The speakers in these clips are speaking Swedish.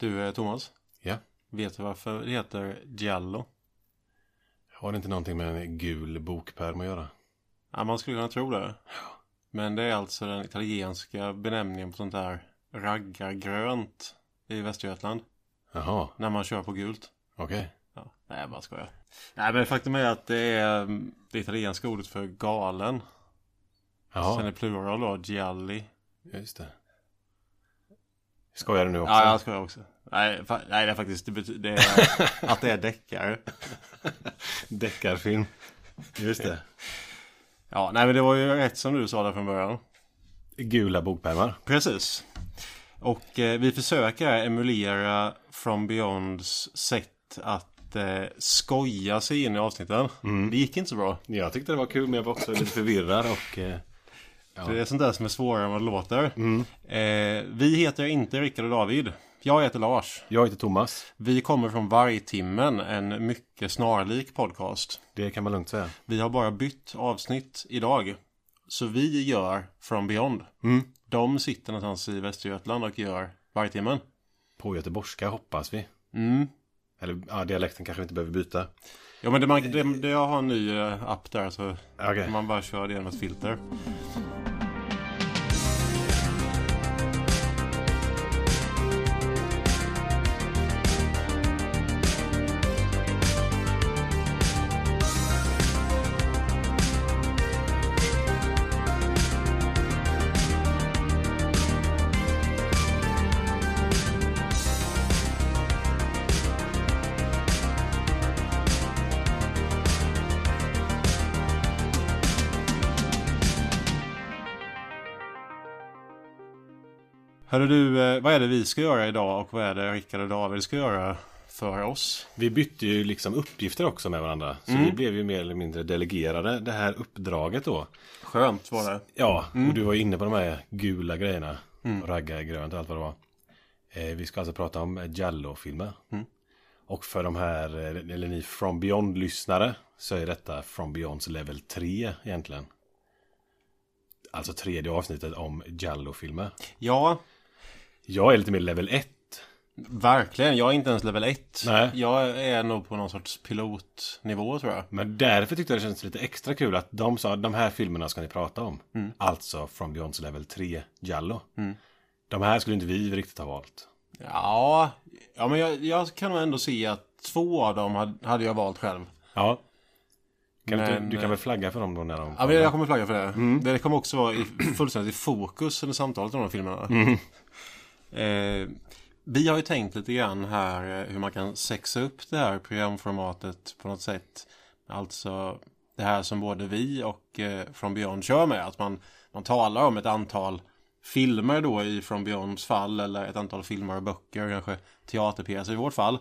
Du eh, Thomas, Ja. vet du varför det heter Giallo? Har det inte någonting med en gul bokpärm att göra? Ja, man skulle kunna tro det. Men det är alltså den italienska benämningen på sånt där raggargrönt i Västergötland. Jaha, När man kör på gult. okej. Ja, nej, jag bara skojar. Nej, men faktum är att det är mm, det italienska ordet för galen. Sen Jaha, är plural då, gialli. just det. Skojar du nu också? Ja, jag skojar också. Nej, nej det är faktiskt det betyder, det är, att det är deckare. Deckarfilm. Just det. Ja, nej men det var ju rätt som du sa där från början. Gula bokpärmar. Precis. Och eh, vi försöker emulera From Beyonds sätt att eh, skoja sig in i avsnitten. Det gick inte så bra. Jag tyckte det var kul men jag var också lite förvirrad och... Eh, Ja. Det är sånt där som är svårare än vad det låter. Eh, vi heter inte Rickard och David. Jag heter Lars. jag heter Thomas. Vi kommer från Vargtimmen, en mycket snarlik podcast. Det kan man lugnt säga. Vi har bara bytt avsnitt idag. Så vi gör From Beyond. Mm. De sitter någonstans i Västergötland och gör Vargtimmen. På göteborgska hoppas vi. Mm. Eller ja, dialekten kanske vi inte behöver byta. Ja men det, man, det, det, jag har en ny eh, app där så Okej. man bara kör det genom ett filter. Hörru du, eh, vad är det vi ska göra idag och vad är det Rickard och David ska göra för oss? Vi bytte ju liksom uppgifter också med varandra. Så vi blev ju mer eller mindre delegerade det här uppdraget då. Skönt var det. Ja, och du var ju inne på de här gula grejerna. Och raggargrönt och allt vad det var. Eh, vi ska alltså prata om eh, Giallo-filmer. Och för de här, eh, eller ni From Beyond-lyssnare, så är detta From Beyonds level 3 egentligen. Alltså tredje avsnittet om Giallo-filmer. Ja, Jag är lite mer level 1. verkligen. Jag är inte ens level 1. Nej. Jag är nog på någon sorts pilotnivå tror jag. Men därför tyckte jag det kändes lite extra kul att de sa de här filmerna ska ni prata om. Alltså From Beyonds level 3 Giallo. De här skulle inte vi riktigt ha valt. Ja, ja men jag, jag kan nog ändå se att två av dem hade, jag valt själv. Ja. Kan du, Men, inte, du kan väl flagga för dem då när de Ja, men jag kommer flagga för det. Det kommer också vara i, fullständigt i fokus under samtalet om de filmerna. Eh, vi har ju tänkt lite grann här eh, hur man kan sexa upp det här programformatet på något sätt. Alltså det här som både vi och eh, From Beyond kör med. Att man, man talar om ett antal filmer då i From Beyonds fall eller ett antal filmer och böcker, kanske teaterpjäser i vårt fall.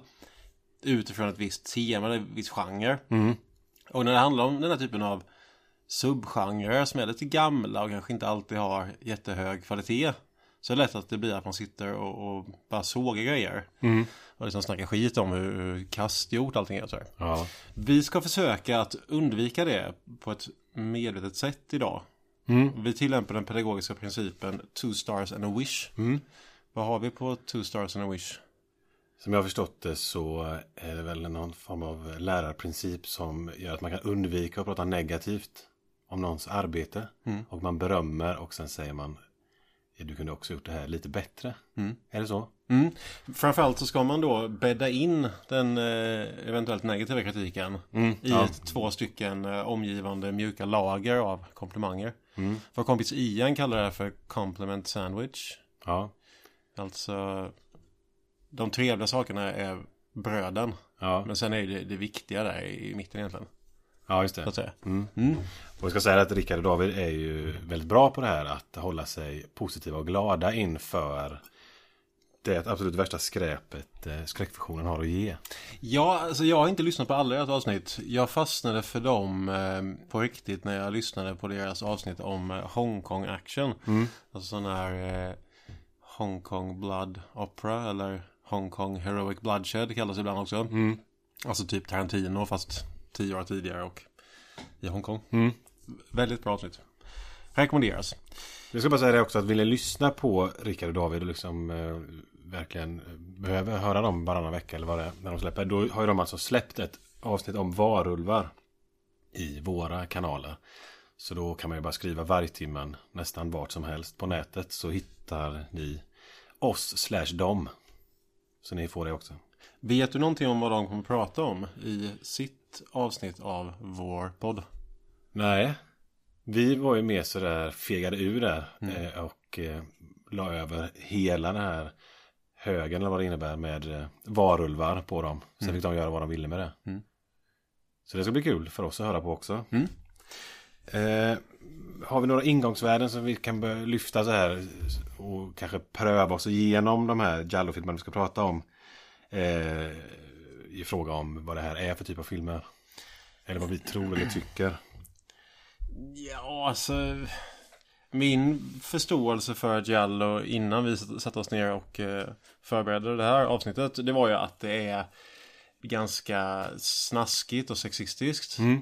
Utifrån ett visst tema, eller en viss genre. Och när det handlar om den här typen av subgenrer som är lite gamla och kanske inte alltid har jättehög kvalitet. Så är det lätt att det blir att man sitter och, och bara sågar grejer. Och liksom snackar skit om hur, hur kastgjort allting är. Så. Ja. Vi ska försöka att undvika det på ett medvetet sätt idag. Vi tillämpar den pedagogiska principen two stars and a wish. Vad har vi på two stars and a wish? Som jag har förstått det så är det väl någon form av lärarprincip som gör att man kan undvika att prata negativt om någons arbete. Och man berömmer och sen säger man "Ja, du kunde också gjort det här lite bättre. Är det så? Mm. Framförallt så ska man då bädda in den eh, eventuellt negativa kritiken i ja. ett, två stycken eh, omgivande mjuka lager av komplimanger. Vår kompis Ian kallar det här för compliment sandwich. Ja. Alltså de trevliga sakerna är bröden. Ja, Men sen är det det viktiga där i mitten egentligen. Ja just Så det. att säga. Och vi ska säga att Rickard och David är ju väldigt bra på det här att hålla sig positiva och glada inför det absolut värsta skräpet eh, skräckfiktionen har att ge. Ja, alltså jag har inte lyssnat på alla deras avsnitt. Jag fastnade för dem eh, på riktigt när jag lyssnade på deras avsnitt om eh, Hongkong action. Alltså sån här eh, Hongkong Blood Opera eller Hongkong Heroic Bloodshed kallas det ibland också. Alltså typ Tarantino fast tio år tidigare och i Hongkong. Väldigt bra avsnitt. Rekommenderas. Jag ska bara säga det också att vill ni lyssna på Rickard och David och liksom eh, verkligen behöver höra dem varannan vecka eller vad det är när de släpper. Då har ju de alltså släppt ett avsnitt om varulvar i våra kanaler. Så då kan man ju bara skriva vargtimmen nästan vart som helst på nätet så hittar ni oss slash dem. Så ni får det också. Vet du någonting om vad de kommer prata om i sitt avsnitt av vår podd? Nej. Vi var ju mer sådär fegade ur där mm. och eh, la över hela den här högen eller vad det innebär med eh, varulvar på dem. Sen mm. fick de göra vad de ville med det. Mm. Så det ska bli kul för oss att höra på också. Mm. Eh, har vi några ingångsvärden som vi kan lyfta så här och kanske pröva oss igenom de här Jallo-filmerna vi ska prata om? Eh, I fråga om vad det här är för typ av filmer. Eller vad vi tror eller tycker. Ja, alltså min förståelse för Giallo innan vi satte oss ner och eh, förberedde det här avsnittet det var ju att det är ganska snaskigt och sexistiskt. Mm.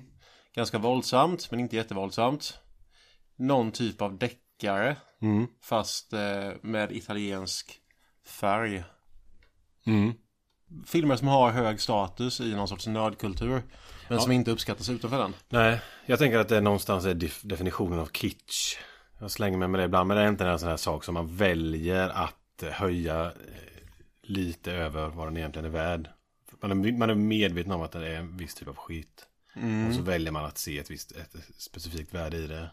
Ganska våldsamt men inte jättevåldsamt. Någon typ av deckare mm. fast eh, med italiensk färg. Mm. Filmer som har hög status i någon sorts nördkultur. Men ja. som inte uppskattas utanför den. Nej, jag tänker att det någonstans är definitionen av kitsch. Jag slänger mig med det ibland. Men det är inte en sån här sak som man väljer att höja eh, lite över vad den egentligen är värd. Man är, man är medveten om att det är en viss typ av skit. Mm. Och så väljer man att se ett visst ett specifikt värde i det.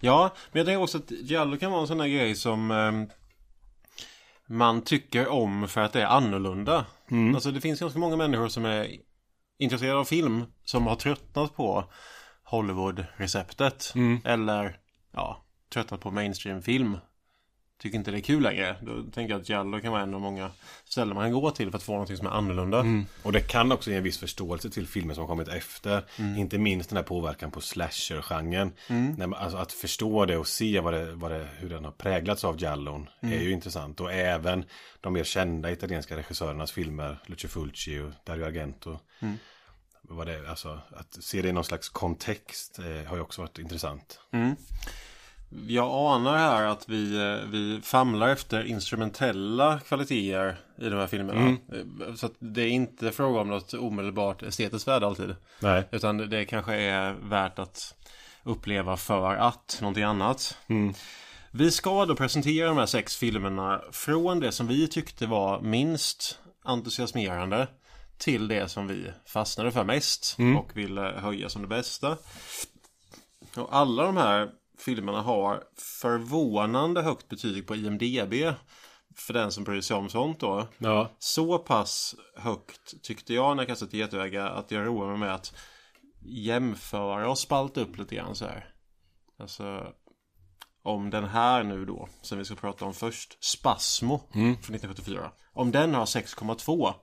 Ja, men jag tänker också att Giallo kan vara en sån här grej som eh, man tycker om för att det är annorlunda. Mm. Alltså det finns ganska många människor som är intresserade av film som har tröttnat på Hollywood-receptet. Mm. Eller ja, tröttnat på mainstream-film. Tycker inte det är kul längre. Då tänker jag att Jallo kan vara en av många ställen man kan gå till för att få någonting som är annorlunda. Mm. Och det kan också ge en viss förståelse till filmer som kommit efter. Mm. Inte minst den här påverkan på slasher-genren. Mm. Alltså att förstå det och se vad det, vad det, hur den har präglats av Jallon är mm. ju intressant. Och även de mer kända italienska regissörernas filmer, Lucio Fulci och Dario Argento. Mm. Vad det, alltså, att se det i någon slags kontext eh, har ju också varit intressant. Jag anar här att vi, eh, vi famlar efter instrumentella kvaliteter i de här filmerna. Mm. Eh, så att det är inte fråga om något omedelbart estetiskt värde alltid. Nej. Utan det kanske är värt att uppleva för att någonting annat. Mm. Vi ska då presentera de här sex filmerna från det som vi tyckte var minst entusiasmerande till det som vi fastnade för mest mm. och ville höja som det bästa. Och alla de här filmerna har förvånande högt betyg på IMDB. För den som bryr sig om sånt då. Ja. Så pass högt tyckte jag när jag kastade ett getöga att jag roade mig med att jämföra och spalta upp lite grann så här. Alltså om den här nu då, som vi ska prata om först, Spasmo mm. från 1974. Om den har 6,2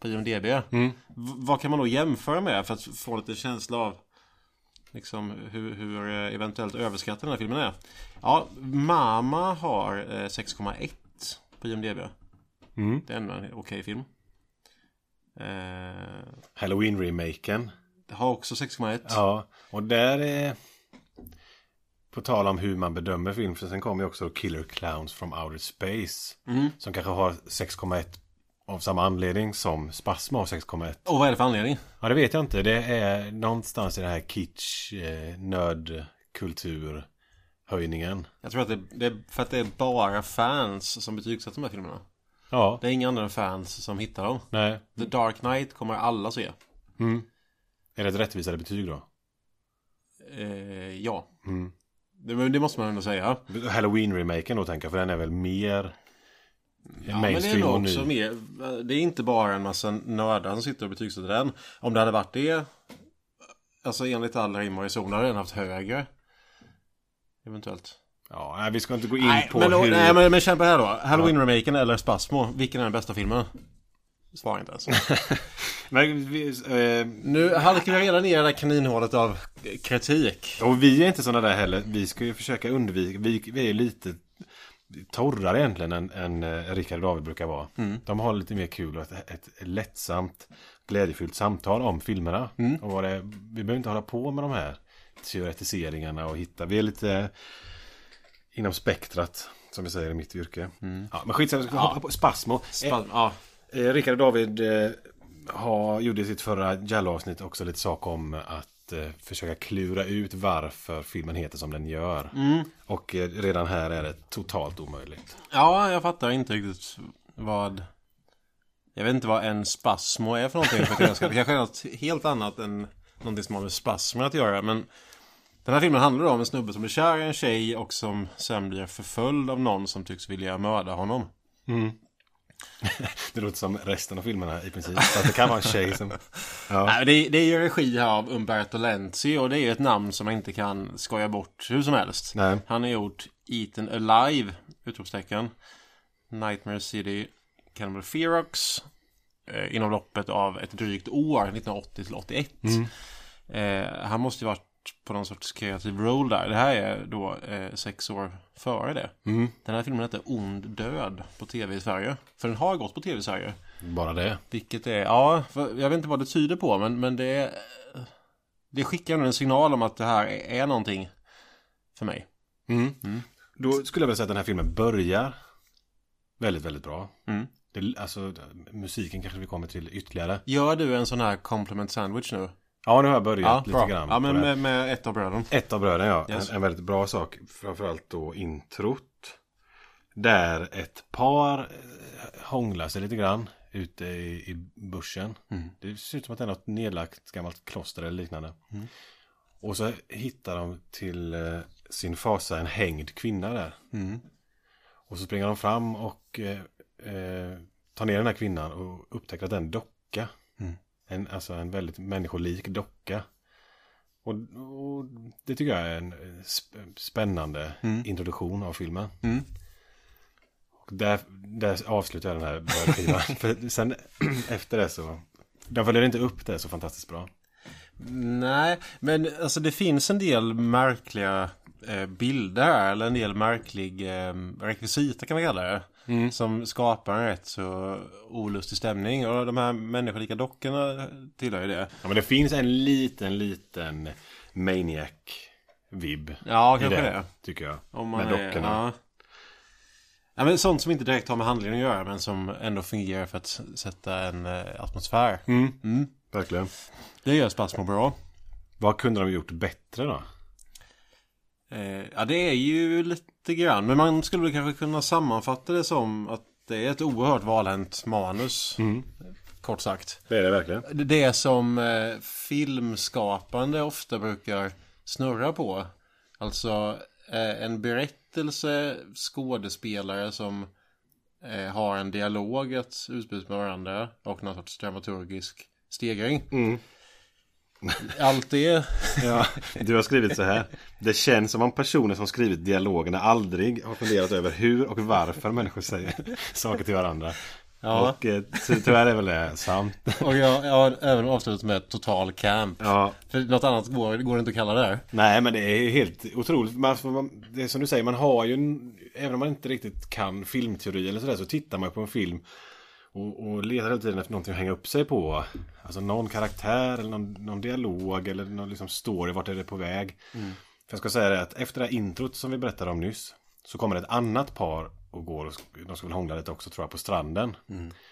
på IMDB. Mm. Vad kan man då jämföra med för att få lite känsla av liksom hur, hur eh, eventuellt överskattad den här filmen är. Ja, Mama har 6,1 eh, på IMDB. Mm. Det är ändå en okej okay film. Eh, Halloween-remaken. Har också 6,1. Ja, och där är... På tal om hur man bedömer film, för sen kommer ju också Killer Clowns from Outer Space. Mm. Som kanske har 6,1 av samma anledning som Spasmo har 6,1. Och vad är det för anledning? Ja, det vet jag inte. Det är någonstans i den här kitsch, eh, nördkultur höjningen. Jag tror att det, det, är för att det är bara fans som betygsätter de här filmerna. Ja. Det är inga andra fans som hittar dem. Nej. The Dark Knight kommer alla se. Mm. Är det ett rättvisare betyg då? Eh, ja. Mm. Det, det, måste man ändå säga. Halloween-remaken då tänker jag, för den är väl mer Ja, men det är nog också mer, det är inte bara en massa nördar som sitter och betygsätter den. Om det hade varit det, alltså enligt all rim och reson hade den haft högre. Eventuellt. Ja, nej, vi ska inte gå in nej, på men, hur... Nej, men, men det här då. Halloween-remaken eller Spasmo, vilken är den bästa filmen? Svara inte ens. men, vi, eh... Nu halkar vi redan ner i det där kaninhålet av kritik. Och vi är inte sådana där heller. Vi ska ju försöka undvika, vi, vi är lite torrare egentligen än, än eh, Rickard och David brukar vara. Mm. De har lite mer kul och ett, ett lättsamt, glädjefyllt samtal om filmerna. Mm. Och vad det, vi behöver inte hålla på med de här teoretiseringarna och hitta. Vi är lite inom spektrat Som vi säger i mitt yrke. Ja, men skitsamma, Mm. Ja. hoppa på Spasmo. Span- ja. Eh, Rickard och David eh, har, gjorde i sitt förra Jallo-avsnitt också lite sak om att eh, försöka klura ut varför filmen heter som den gör. Mm. Och eh, redan här är det totalt omöjligt. ja, jag fattar inte riktigt vad... Jag vet inte vad en spasmo är för någonting. För det kanske är något helt annat än någonting som har med spasmer att göra. Men den här filmen handlar om en snubbe som blir kär i en tjej och som sen blir förföljd av någon som tycks vilja mörda honom. Det låter som resten av filmerna i princip. Så att det kan vara en tjej som... Ja. Nej, det, det är ju regi här av Umberto Lenzi och det är ju ett namn som man inte kan skoja bort hur som helst. Nej. Han har gjort Eaten Alive, utropstecken. Nightmare City, Cannibal Ferox. Eh, inom loppet av ett drygt år, 1980 till 81. Eh, han måste ju varit på någon sorts kreativ roll där. Det här är då eh, sex år före det. Den här filmen heter Ond Död på tv i Sverige. För den har gått på tv i Sverige. Bara det. Vilket är, ja, jag vet inte vad det tyder på men, men det Det skickar ändå en signal om att det här är, är någonting För mig Då skulle jag vilja säga att den här filmen börjar väldigt, väldigt bra. Mm. Det, alltså, musiken kanske vi kommer till ytterligare. Gör du en sån här compliment sandwich nu? Ja, nu har jag börjat lite bra. grann. Ja men med, med ett av bröden Ett av bröden, ja. Yes. En, en väldigt bra sak. Framförallt då introt. Där ett par eh, hånglar sig lite grann ute i, i bussen. Det ser ut som att det är något nedlagt gammalt kloster eller liknande. Och så hittar de till eh, sin fasa en hängd kvinna där. Och så springer de fram och eh, eh, tar ner den här kvinnan och upptäcker att det är en docka. En, alltså en väldigt människolik docka. Och, och det tycker jag är en eh, sp- spännande introduktion av filmen. Mm. Och där, där avslutar jag den här början. För sen efter det så... De följer inte upp det så fantastiskt bra. Nej, men alltså det finns en del märkliga eh, bilder eller en del märklig eh, rekvisita kan man kalla det. Som skapar en rätt så olustig stämning. Och de här människolika dockorna tillhör ju det. Ja, men det finns en liten, liten Maniac-vibb. Ja, i kanske det, det. Tycker jag. Om man Med är, dockorna. Ja. ja, men sånt som inte direkt har med handlingen att göra men som ändå fungerar för att sätta en eh, atmosfär. Mm. Verkligen. Det gör Spasmo bra. Vad kunde de gjort bättre då? Eh, ja, det är ju lite grann. Men man skulle väl kanske kunna sammanfatta det som att det är ett oerhört valhänt manus. Kort sagt. Det är det verkligen. Det- som eh, filmskapande ofta brukar snurra på. Alltså eh, en berättelse, skådespelare som eh, har en dialog att utbyta med varandra och någon sorts dramaturgisk stegring. Allt det Ja, du har skrivit så här. Det känns som om personer som skrivit dialogerna aldrig har funderat över hur och varför människor säger saker till varandra. Ja. Och eh, ty- tyvärr är väl det sant. Och jag, jag har även avslutat med total camp. Ja, För något annat går, går det inte att kalla det här. nej men det är helt otroligt. Man, man, det är som du säger, man har ju, en, även om man inte riktigt kan filmteori eller sådär, så tittar man på en film och, och letar hela tiden efter någonting att hänga upp sig på. Alltså någon karaktär eller någon, någon dialog eller någon liksom story, vart är det på väg. För jag ska säga det att efter det här introt som vi berättade om nyss så kommer ett annat par och går och de ska väl hångla lite också tror jag på stranden.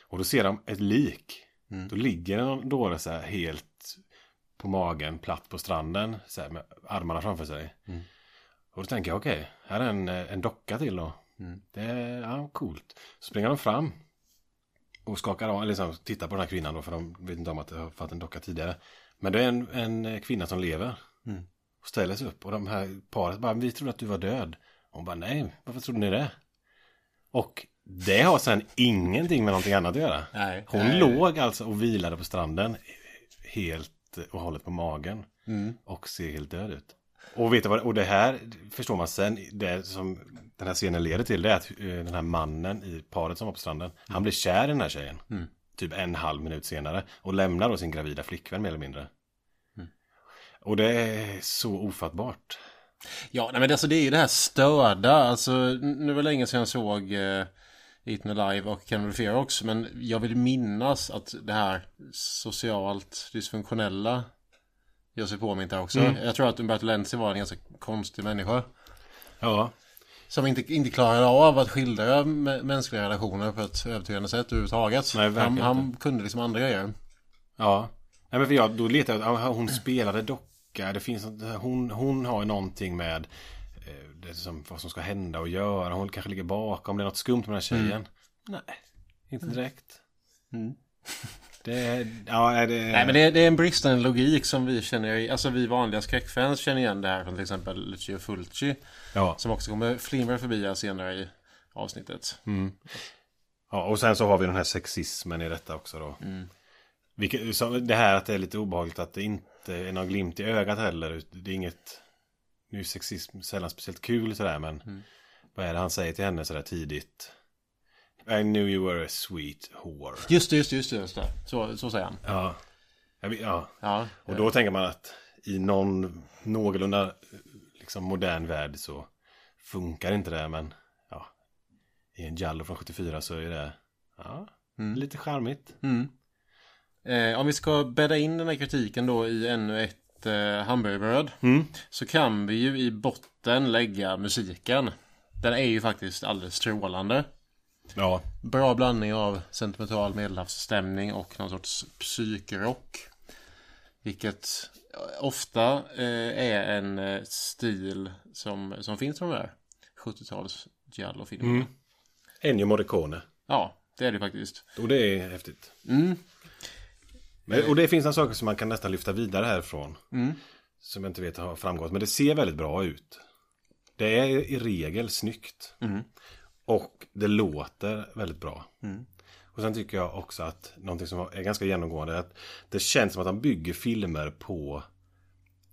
Och då ser de ett lik. Då ligger en dåre så här helt på magen, platt på stranden, så här med armarna framför sig. Och då tänker jag, okej, här är en, eh, en docka till då. Det är, ja, coolt. Så springer de fram. Och skakar av, eller liksom tittar på den här kvinnan då, för de vet inte om att det har fått en docka tidigare. Men det är en, en kvinna som lever. Och ställer sig upp. Och de här paret bara, vi trodde att du var död. Och hon bara, nej, varför trodde ni det? Och det har sen ingenting med någonting annat att göra. Nej. Hon Nej. låg alltså och vilade på stranden helt och hållet på magen. Och ser helt död ut. Och vet du vad, och det här förstår man sen, det som den här scenen leder till, det är att eh, den här mannen i paret som var på stranden, han blir kär i den här tjejen. Typ en halv minut senare. Och lämnar då sin gravida flickvän mer eller mindre. Och det är så ofattbart. Ja, nej men alltså det är ju det här störda. Alltså nu var det länge sedan jag såg eh, Eaten Alive och Cannibal Fear också. Men jag vill minnas att det här socialt dysfunktionella gör sig påmint där också. Jag tror att Umberto Lenzi var en ganska konstig människa. Ja. Som inte, inte klarade av att skildra mänskliga relationer på ett övertygande sätt överhuvudtaget. Nej, han, han kunde liksom andra grejer. Ja. Nej, men för jag, då letade jag, hon spelade docka. Det finns, hon, hon har någonting med eh, det som, vad som ska hända och göra. Hon kanske ligger bakom. Det är något skumt med den här tjejen. Mm. Nej, inte direkt. Mm. Det, ja, det... Nej men det, det, är en bristande logik som vi känner Alltså vi vanliga skräckfans känner igen det här från till exempel Lucio Fulci. Ja. Som också kommer flimra förbi här senare i avsnittet. Mm. Ja och sen så har vi den här sexismen i detta också då. Mm. Vilket, så det här att det är lite obehagligt att det inte är någon glimt i ögat heller. Det är inget... Nu är sexism sällan speciellt kul sådär men... Mm. Vad är det han säger till henne sådär tidigt? I knew you were a sweet whore. Just det, just det, just det. Just det. Så, så säger han. Ja. ja. ja. Och då tänker man att i någon någorlunda liksom modern värld så funkar inte det. Men ja, i en Jallo från 74 så är det ja, mm. lite charmigt. Mm. Eh, om vi ska bädda in den här kritiken då i ännu ett eh, hamburgerbröd. Mm. Så kan vi ju i botten lägga musiken. Den är ju faktiskt alldeles strålande. Ja. Bra blandning av sentimental medelhavsstämning och någon sorts psykrock. Vilket ofta eh, är en eh, stil som, som finns i de här 70-tals giallo-filmerna. Mm. Ennio Morricone. Ja, det är det faktiskt. Och det är häftigt. Mm. Men, och det finns några saker som man kan nästan lyfta vidare härifrån. Mm. Som jag inte vet har framgått. Men det ser väldigt bra ut. Det är i regel snyggt. Mm. Och det låter väldigt bra. Mm. Och sen tycker jag också att någonting som är ganska genomgående är att det känns som att de bygger filmer på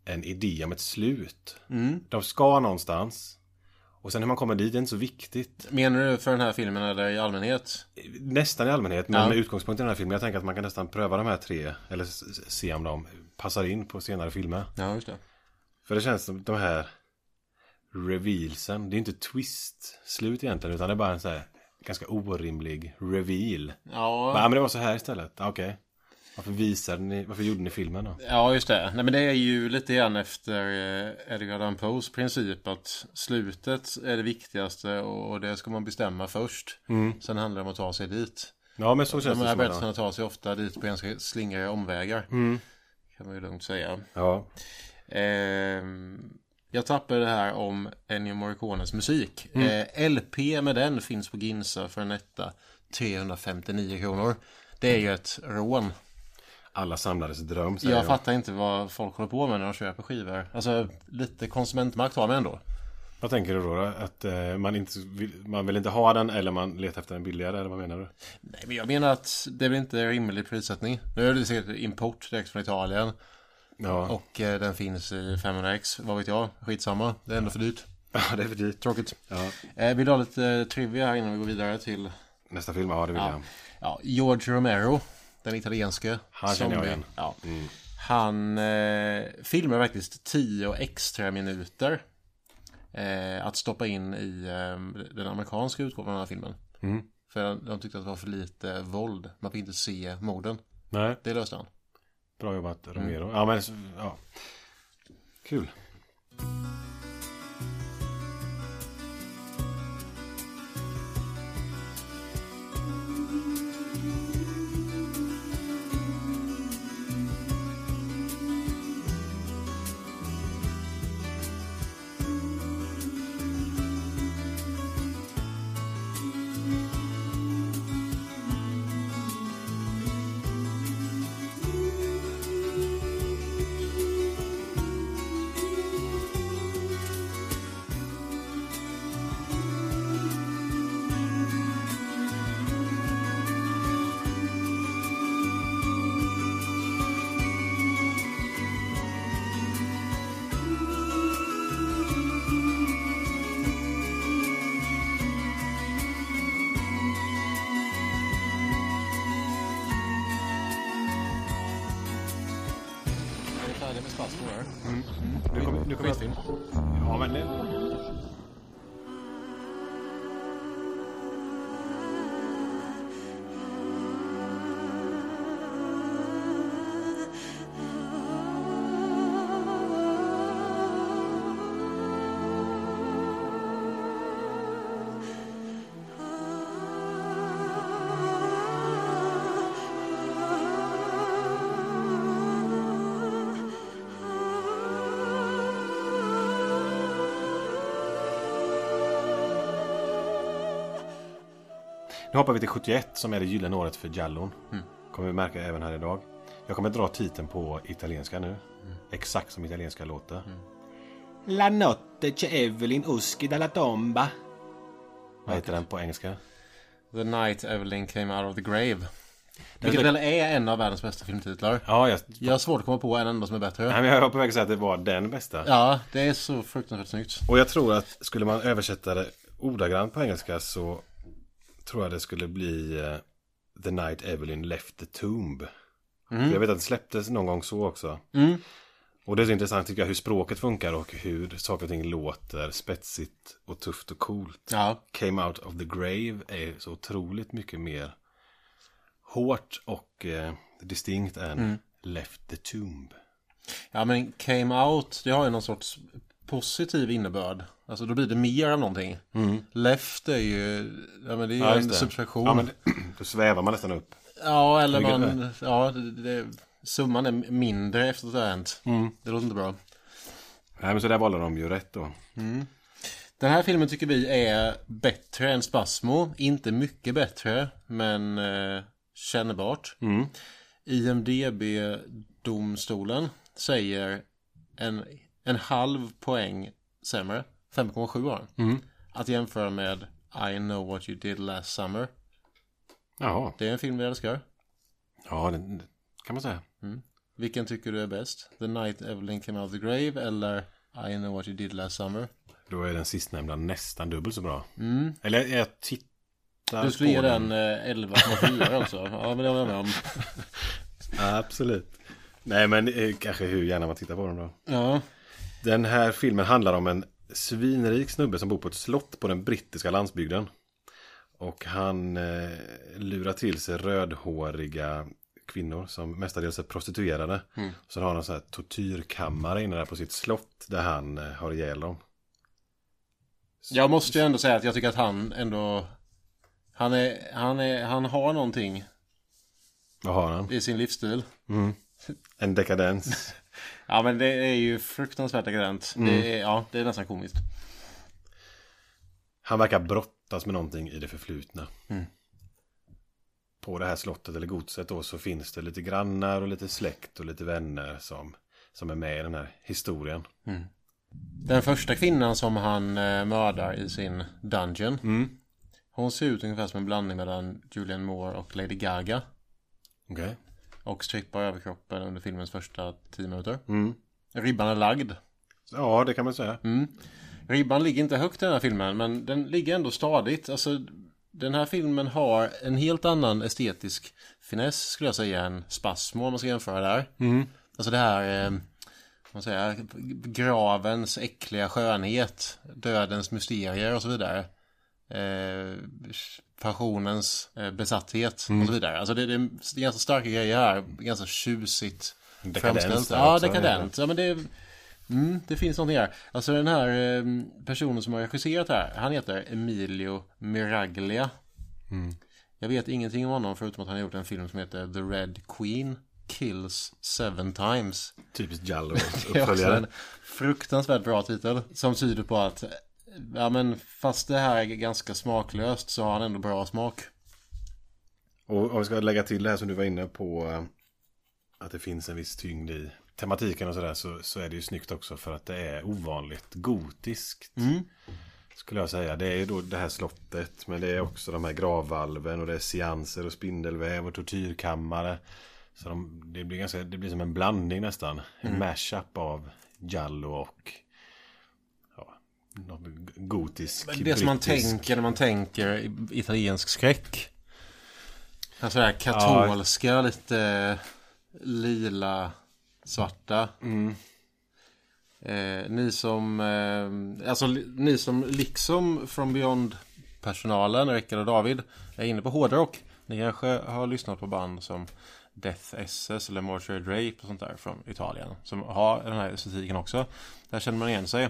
en idé om ett slut. Mm. De ska någonstans. Och sen hur man kommer dit är inte så viktigt. Menar du för den här filmen eller i allmänhet? Nästan i allmänhet, men ja. med utgångspunkt i den här filmen. Jag tänker att man kan nästan pröva de här tre. Eller se om de passar in på senare filmer. Ja, just det. För det känns som de här revealsen. Det är inte twist-slut egentligen utan det är bara en så här ganska orimlig reveal. Ja. Men, det var så här istället. Okej. Okay. Varför visade ni, varför gjorde ni filmen då? Ja just det. Nej men det är ju lite grann efter eh, Edgar Allan Poes princip att slutet är det viktigaste och det ska man bestämma först. Mm. Sen handlar det om att ta sig dit. Ja men så känns De det De här berättelserna tar sig ofta dit på ganska slingriga omvägar. Mm. Kan man ju lugnt säga. Ja. Ehm, jag tappade det här om Ennio Morricones musik. Mm. Eh, LP med den finns på Ginsa för en etta 359 kronor. Det är ju ett rån. Alla samlades dröm säger jag. Jag fattar inte vad folk håller på med när de köper skivor. Alltså lite konsumentmakt har man ändå. Vad tänker du då? Att eh, man, inte vill, man vill inte ha den eller man letar efter en billigare? Eller vad menar du? Nej men jag menar att det är väl inte rimlig prissättning. Nu är det säkert import direkt från Italien. Ja. Och eh, den finns i 500x, vad vet jag. Skitsamma, det är ändå för dyrt. Ja, det är för dyrt. Tråkigt. Ja. Eh, vill du ha lite trivia här innan vi går vidare till Nästa film, ja det vill ja. jag. Ja, George Romero, den italienske. Han känner jag igen. Ja. Mm. Han eh, filmar faktiskt 10 extra minuter. Eh, att stoppa in i eh, den amerikanska utgåvan av den här filmen. Mm. För de tyckte att det var för lite våld. Man fick inte se morden. Nej. Det löste han. Bra jobbat Romero. Mm. Ja men ja. Kul. Nunca conheci. Nu hoppar vi till 71 som är det gyllene året för Jallon. Kommer vi märka även här idag. Jag kommer dra titeln på italienska nu. Exakt som italienska låter. La notte c'è Evelyn uschi dalla tomba. Vad heter den på engelska? The Night Evelyn Came Out of the Grave. Vilket väl är en av världens bästa filmtitlar. Ja, jag, Jag har svårt att komma på en enda som är bättre. nej, men jag var på väg att säga att det var den bästa. Ja, det är så fruktansvärt snyggt. Och jag tror att skulle man översätta det ordagrant på engelska så tror jag det skulle bli eh, The Night Evelyn Left the Tomb. För Jag vet att det släpptes någon gång så också. Mm. Och det är så intressant tycker jag hur språket funkar och hur saker och ting låter spetsigt och tufft och coolt. Ja, Came Out of the Grave är så otroligt mycket mer hårt och eh, distinkt än Left the Tomb. ja men Came Out, det har ju någon sorts positiv innebörd. Alltså då blir det mer av någonting. Left är ju, ja men det är ju Ja, en det. subtraktion. Ja, Ja, men då svävar man nästan upp. eller Vilket man, ja, det, det, summan är mindre efter att det har hänt. Det låter inte bra. Nej, men så där valde de ju rätt då. Den här filmen tycker vi är bättre än Spasmo. Inte mycket bättre, men eh, kännbart. IMDB-domstolen säger en, en halv poäng sämre. 5,7 har den. Att jämföra med I know what you did last summer. Jaha, Det är en film vi älskar. ja det kan man säga. Vilken tycker du är bäst? The Night Evelyn Came Out of the Grave eller I know what you did last summer? Då är den sistnämnda nästan dubbelt så bra. Eller jag tittar Du skulle ge den eh, 11,4 också. Ja, men det håller jag med om. Absolut. Nej, men eh, kanske hur gärna man tittar på den då. Ja. Den här filmen handlar om en svinrik snubbe som bor på ett slott på den brittiska landsbygden. Och han eh, lurar till sig rödhåriga kvinnor som mestadels är prostituerade. Så har han en sån här tortyrkammare inne där på sitt slott där han eh, har ihjäl dem. Jag måste ju ändå säga att jag tycker att han ändå Han är, han är, han har någonting Vad har han? i sin livsstil En dekadens. Ja men det är ju fruktansvärt dekadent det är, Ja, det är nästan komiskt. Han verkar brottas med någonting i det förflutna. På det här slottet eller godset då så finns det lite grannar och lite släkt och lite vänner som, som är med i den här historien. Den första kvinnan som han eh, mördar i sin dungeon Hon ser ut ungefär som en blandning mellan Julianne Moore och Lady Gaga. Okej. Och strippar överkroppen under filmens första 10 minuter Ribban är lagd Ja, det kan man säga. Ribban ligger inte högt i den här filmen men den ligger ändå stadigt. Alltså, den här filmen har en helt annan estetisk finess skulle jag säga än Spasmo om man ska jämföra där. Alltså det här, eh, man säger, gravens äckliga skönhet, dödens mysterier och så vidare. Eh, passionens eh, besatthet och så vidare. Alltså det, det är ganska starka grejer här, ganska tjusigt där Ja, dekadent. Ja, men det, mm, det finns någonting här. Alltså den här eh, personen som har regisserat här, han heter Emilio Miraglia. Jag vet ingenting om honom förutom att han har gjort en film som heter The Red Queen Kills Seven Times. Typiskt Jallo Det är också uppföljare. en fruktansvärt bra titel som tyder på att Ja men fast det här är ganska smaklöst så har han ändå bra smak. Och om vi ska lägga till det här som du var inne på. eh, Att det finns en viss tyngd i tematiken och sådär. Så, så är det ju snyggt också för att det är ovanligt gotiskt. Skulle jag säga. Det är ju då det här slottet. Men det är också de här gravvalven. Och det är seanser och spindelväv och tortyrkammare. Så de, det, blir ganska, det blir som en blandning nästan. En mashup av Giallo och någon gotisk. Men det som man brittisk- tänker när man tänker italiensk skräck. Alltså det här katolska, lite lila, svarta. Eh, ni som, eh, alltså ni som liksom From Beyond personalen, Rickard och David, är inne på hårdrock. Ni kanske har lyssnat på band som Death SS eller Mortuary Drape och sånt där från Italien. Som har den här estetiken också. Där känner man igen sig.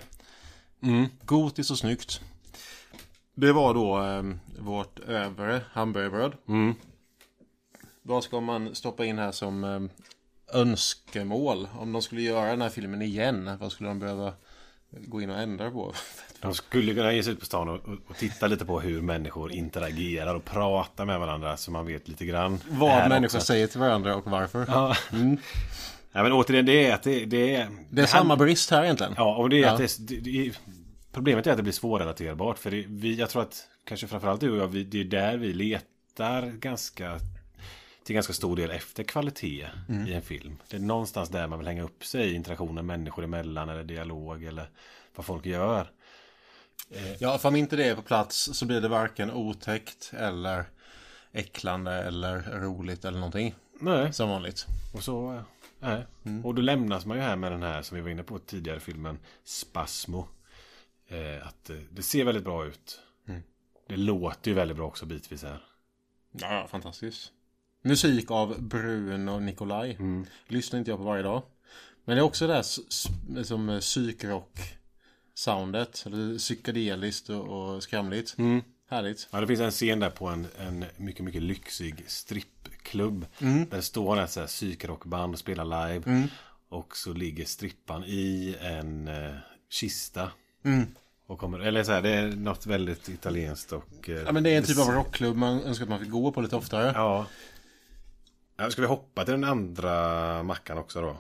Gotiskt och snyggt. Det var då eh, vårt övre hamburgerbröd. Vad ska man stoppa in här som eh, önskemål? Om de skulle göra den här filmen igen, vad skulle de behöva gå in och ändra på. De skulle kunna ge sig ut på stan och, och, titta lite på hur människor interagerar och pratar med varandra så man vet lite grann. Vad människor också. säger till varandra och varför. Ja. Ja, men återigen, det är att det, det är... Det är samma brist här egentligen. Ja, och det är Ja. att det, det, Problemet är att det blir svårrelaterbart. För det, vi, jag tror att kanske framförallt du och jag, vi, det är där vi letar ganska till ganska stor del efter kvalitet Mm. i en film. Det är någonstans där man vill hänga upp sig i interaktionen människor emellan eller dialog eller vad folk gör. Ja, för om inte det är på plats så blir det varken otäckt eller äcklande eller roligt eller någonting. Nej. Som vanligt. Och så, nej. Och då lämnas man ju här med den här som vi var inne på tidigare filmen Spasmo. Eh, att eh, det ser väldigt bra ut. Det låter ju väldigt bra också bitvis här. Ja, fantastiskt. Musik av Bruno Nikolaj. Lyssnar inte jag på varje dag. Men det är också det här som eh, psykrock-soundet. Eller psykedeliskt och, och skramligt. Härligt. Ja, det finns en scen där på en, en mycket, mycket lyxig strippklubb. Där det står ett så här psykrockband och spelar live. Och så ligger strippan i en eh, kista. Och kommer, eller så här, det är något väldigt italienskt och... eh, Ja, men det är en typ av rockklubb man önskar att man fick gå på lite oftare. Ja. ja. Ska vi hoppa till den andra mackan också då?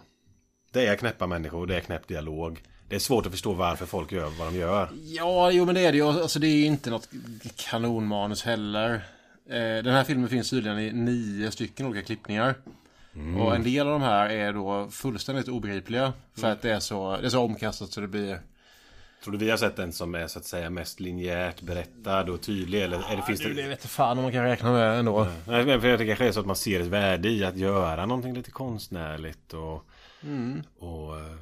Det är knäppa människor, det är knäpp dialog. Det är svårt att förstå varför folk gör vad de gör. Ja, jo men det är det ju. Alltså det är ju inte något kanonmanus heller. Eh, den här filmen finns tydligen i nio stycken olika klippningar. Och en del av de här är då fullständigt obegripliga. För att det är så, det är så omkastat så det blir... Tror du vi har sett den som är så att säga mest linjärt berättad och tydlig? Eller är det, finns Du, det... det vet inte fan om man kan räkna med ändå. Nej, men för jag tycker kanske är så att man ser ett värde i att göra någonting lite konstnärligt och... och eh,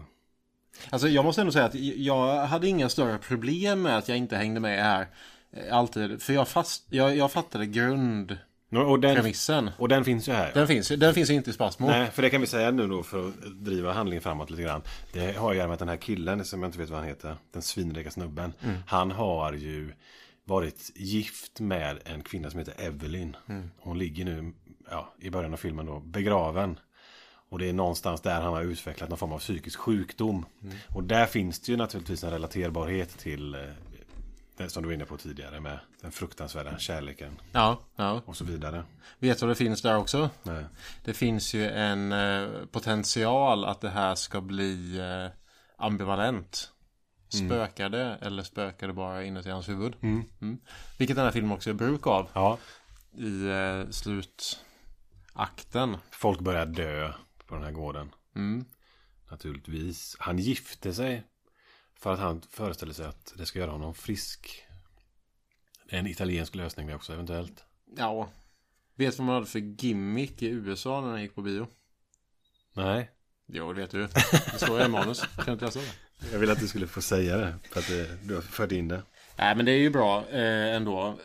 Alltså jag måste ändå säga att jag hade inga större problem med att jag inte hängde med här. eh, Alltid. För jag, fast, jag, jag fattade grundpremissen. och, den, och den finns ju här. Den finns, den finns inte i Spasmo. Nej, för det kan vi säga nu då för att driva handlingen framåt lite grann. Det har göra med att den här killen som jag inte vet vad han heter, den svinrika snubben. Han har ju varit gift med en kvinna som heter Evelyn. Hon ligger nu, ja, i början av filmen då, begraven. Och det är någonstans där han har utvecklat någon form av psykisk sjukdom. Och där finns det ju naturligtvis en relaterbarhet till eh, det som du var inne på tidigare med den fruktansvärda kärleken Ja, ja. och så vidare. Vet du vad det finns där också? Nej. Det finns ju en eh, potential att det här ska bli eh, ambivalent. Spökade eller spökade bara inuti hans huvud. Mm. Vilket den här filmen också är bruk av Ja, i eh, slutakten. folk börjar dö på den här gården. Mm. Naturligtvis. Han gifte sig för att han föreställer sig att det ska göra honom frisk. En italiensk lösning det också eventuellt. Ja. Vet vad man hade för gimmick i USA när den gick på bio? Nej. Jo, det vet du. Det står i manus. Kan inte läsa det? Jag vill att du skulle få säga det. För att det, du har fört in det. Nej, men det är ju bra eh, ändå.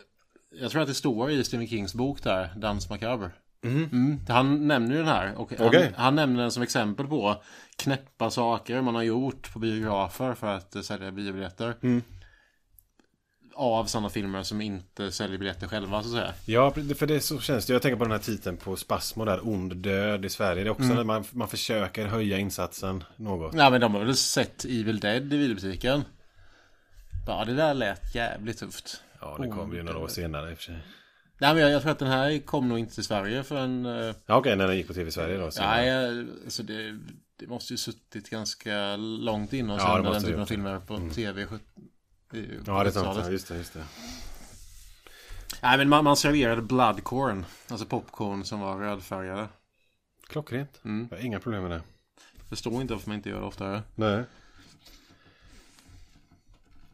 Jag tror att det står i Stephen Kings bok där, Dans Macabre. Mm. Han nämner ju den här. Och han, Okej. han nämner den som exempel på knäppa saker man har gjort på biografer för att sälja biobiljetter. Av sådana filmer som inte säljer biljetter själva, så att säga. Ja, för det så känns det. Jag tänker på den här titeln på Spasmo där. Ond död i Sverige. Det är också när man, man försöker höja insatsen något. Ja, men de har väl sett Evil Dead i videobutiken. Ja, det där lät jävligt tufft. Ja, det kommer ju några år senare i och för sig. Nej, men jag, jag tror att den här kom nog inte till Sverige förrän... Eh, Ja, okej, när den gick på tv i Sverige då. Nej, alltså det, det måste ju suttit ganska långt innan och Ja, det sända den typen av filmer på tv. sjut- i- på Ja, det är sant. 70-talet. Ja, Just det, just det. Nej, men man, man serverade bloodcorn. Alltså popcorn som var rödfärgade. Klockrent. Mm. Jag har inga problem med det. Förstår inte varför man inte gör det oftare. Nej.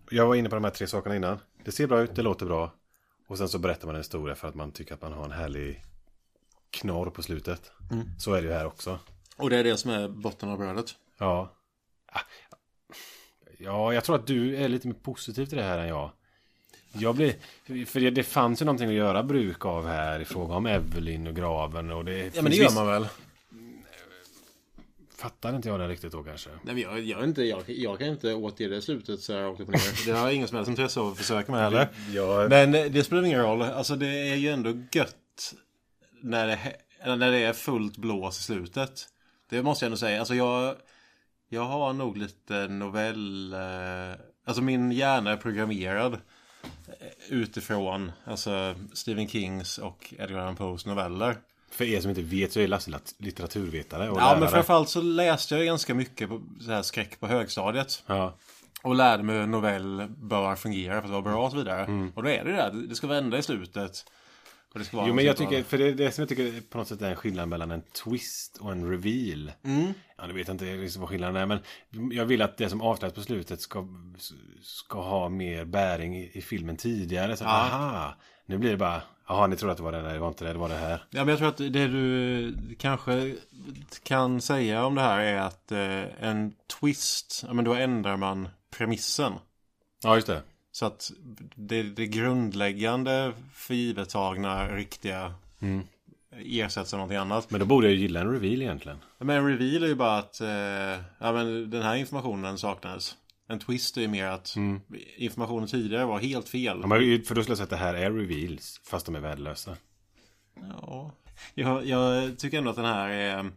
Jag var inne på de här tre sakerna innan. Det ser bra ut, det låter bra. Och sen så berättar man en historia för att man tycker att man har en härlig knorr på slutet. Så är det ju här också. Och det är det som är botten av brödet. Ja. Ah. Ja, jag tror att du är lite mer positiv till det här än jag. Jag blir, för det, det fanns ju någonting att göra bruk av här i fråga om Evelyn och graven och det Ja, men det gör man väl? Fattar inte jag det riktigt då kanske. Nej, jag, jag, inte, jag, jag kan inte återge det slutet så här och ner. Det har jag ingen som helst intresse av att försöka med heller. Jag, Men det spelar ingen roll. Alltså det är ju ändå gött när det, när det är fullt blås i slutet. Det måste jag ändå säga. Alltså jag, Jag har nog lite novell... Eh, alltså min hjärna är programmerad eh, utifrån alltså Stephen Kings och Edgar Allan Poes noveller. För er som inte vet så är Lasse litteraturvetare och Ja, lärare. men framförallt så läste jag ganska mycket på så här skräck på högstadiet. Ja. Och lärde mig hur novell bör fungera för att vara bra och så vidare. Och då är det det där. Det ska vända i slutet. Och det ska vara Mm. Jo men jag tycker, för det det som jag tycker på något sätt är en skillnad mellan en twist och en reveal. Mm. Ja, det vet jag inte liksom vad skillnaden är, men jag vill att det som avslöjas på slutet ska, ska ha mer bäring i, i filmen tidigare. Så, aha, nu blir det bara, jaha ni trodde att det var det, nej det var inte det, det var det här. Ja, men jag tror att det du kanske kan säga om det här är att eh, en twist, ja men då ändrar man premissen. Ja, just det. Så att det, det grundläggande för givet tagna riktiga ersätts av någonting annat. Men då borde jag ju gilla en reveal egentligen. Men en reveal är ju bara att eh, ja, men den här informationen saknades. En twist är ju mer att informationen tidigare var helt fel. Ja, men för då skulle jag säga att det här är reveals, fast de är värdelösa. Ja. Jag, jag tycker ändå att den här är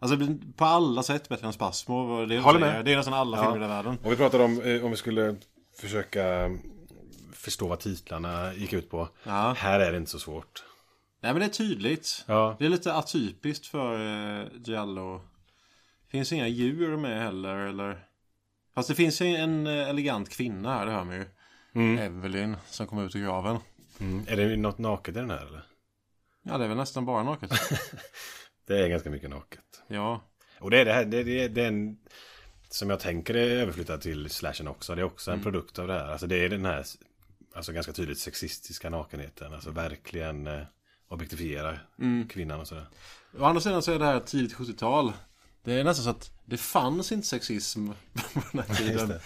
Alltså på alla sätt bättre än Spasmo. Det, är- Håller med. det är nästan alla Ja. filmer i världen. Om vi pratar om, eh, om vi skulle försöka förstå vad titlarna gick ut på. Ja. Här är det inte så svårt. Nej men det är tydligt. Ja. Det är lite atypiskt för eh, Giallo. Finns inga djur med heller eller? Fast det finns ju en eh, elegant kvinna här, det hör man ju. Evelyn som kommer ut ur graven. Mm. Är det något naket i den här eller? Ja det är väl nästan bara naket. Det är ganska mycket naket. ja. Och det är det här, det, det, det är en, som jag tänker är överflyttat till slashen också. Det är också en produkt av det här. Alltså det är den här, alltså ganska tydligt sexistiska nakenheten. Alltså verkligen eh, objektifiera kvinnan och sådär. Å andra sidan så är det här tidigt 70-tal. Det är nästan så att det fanns inte sexism på den här tiden. det.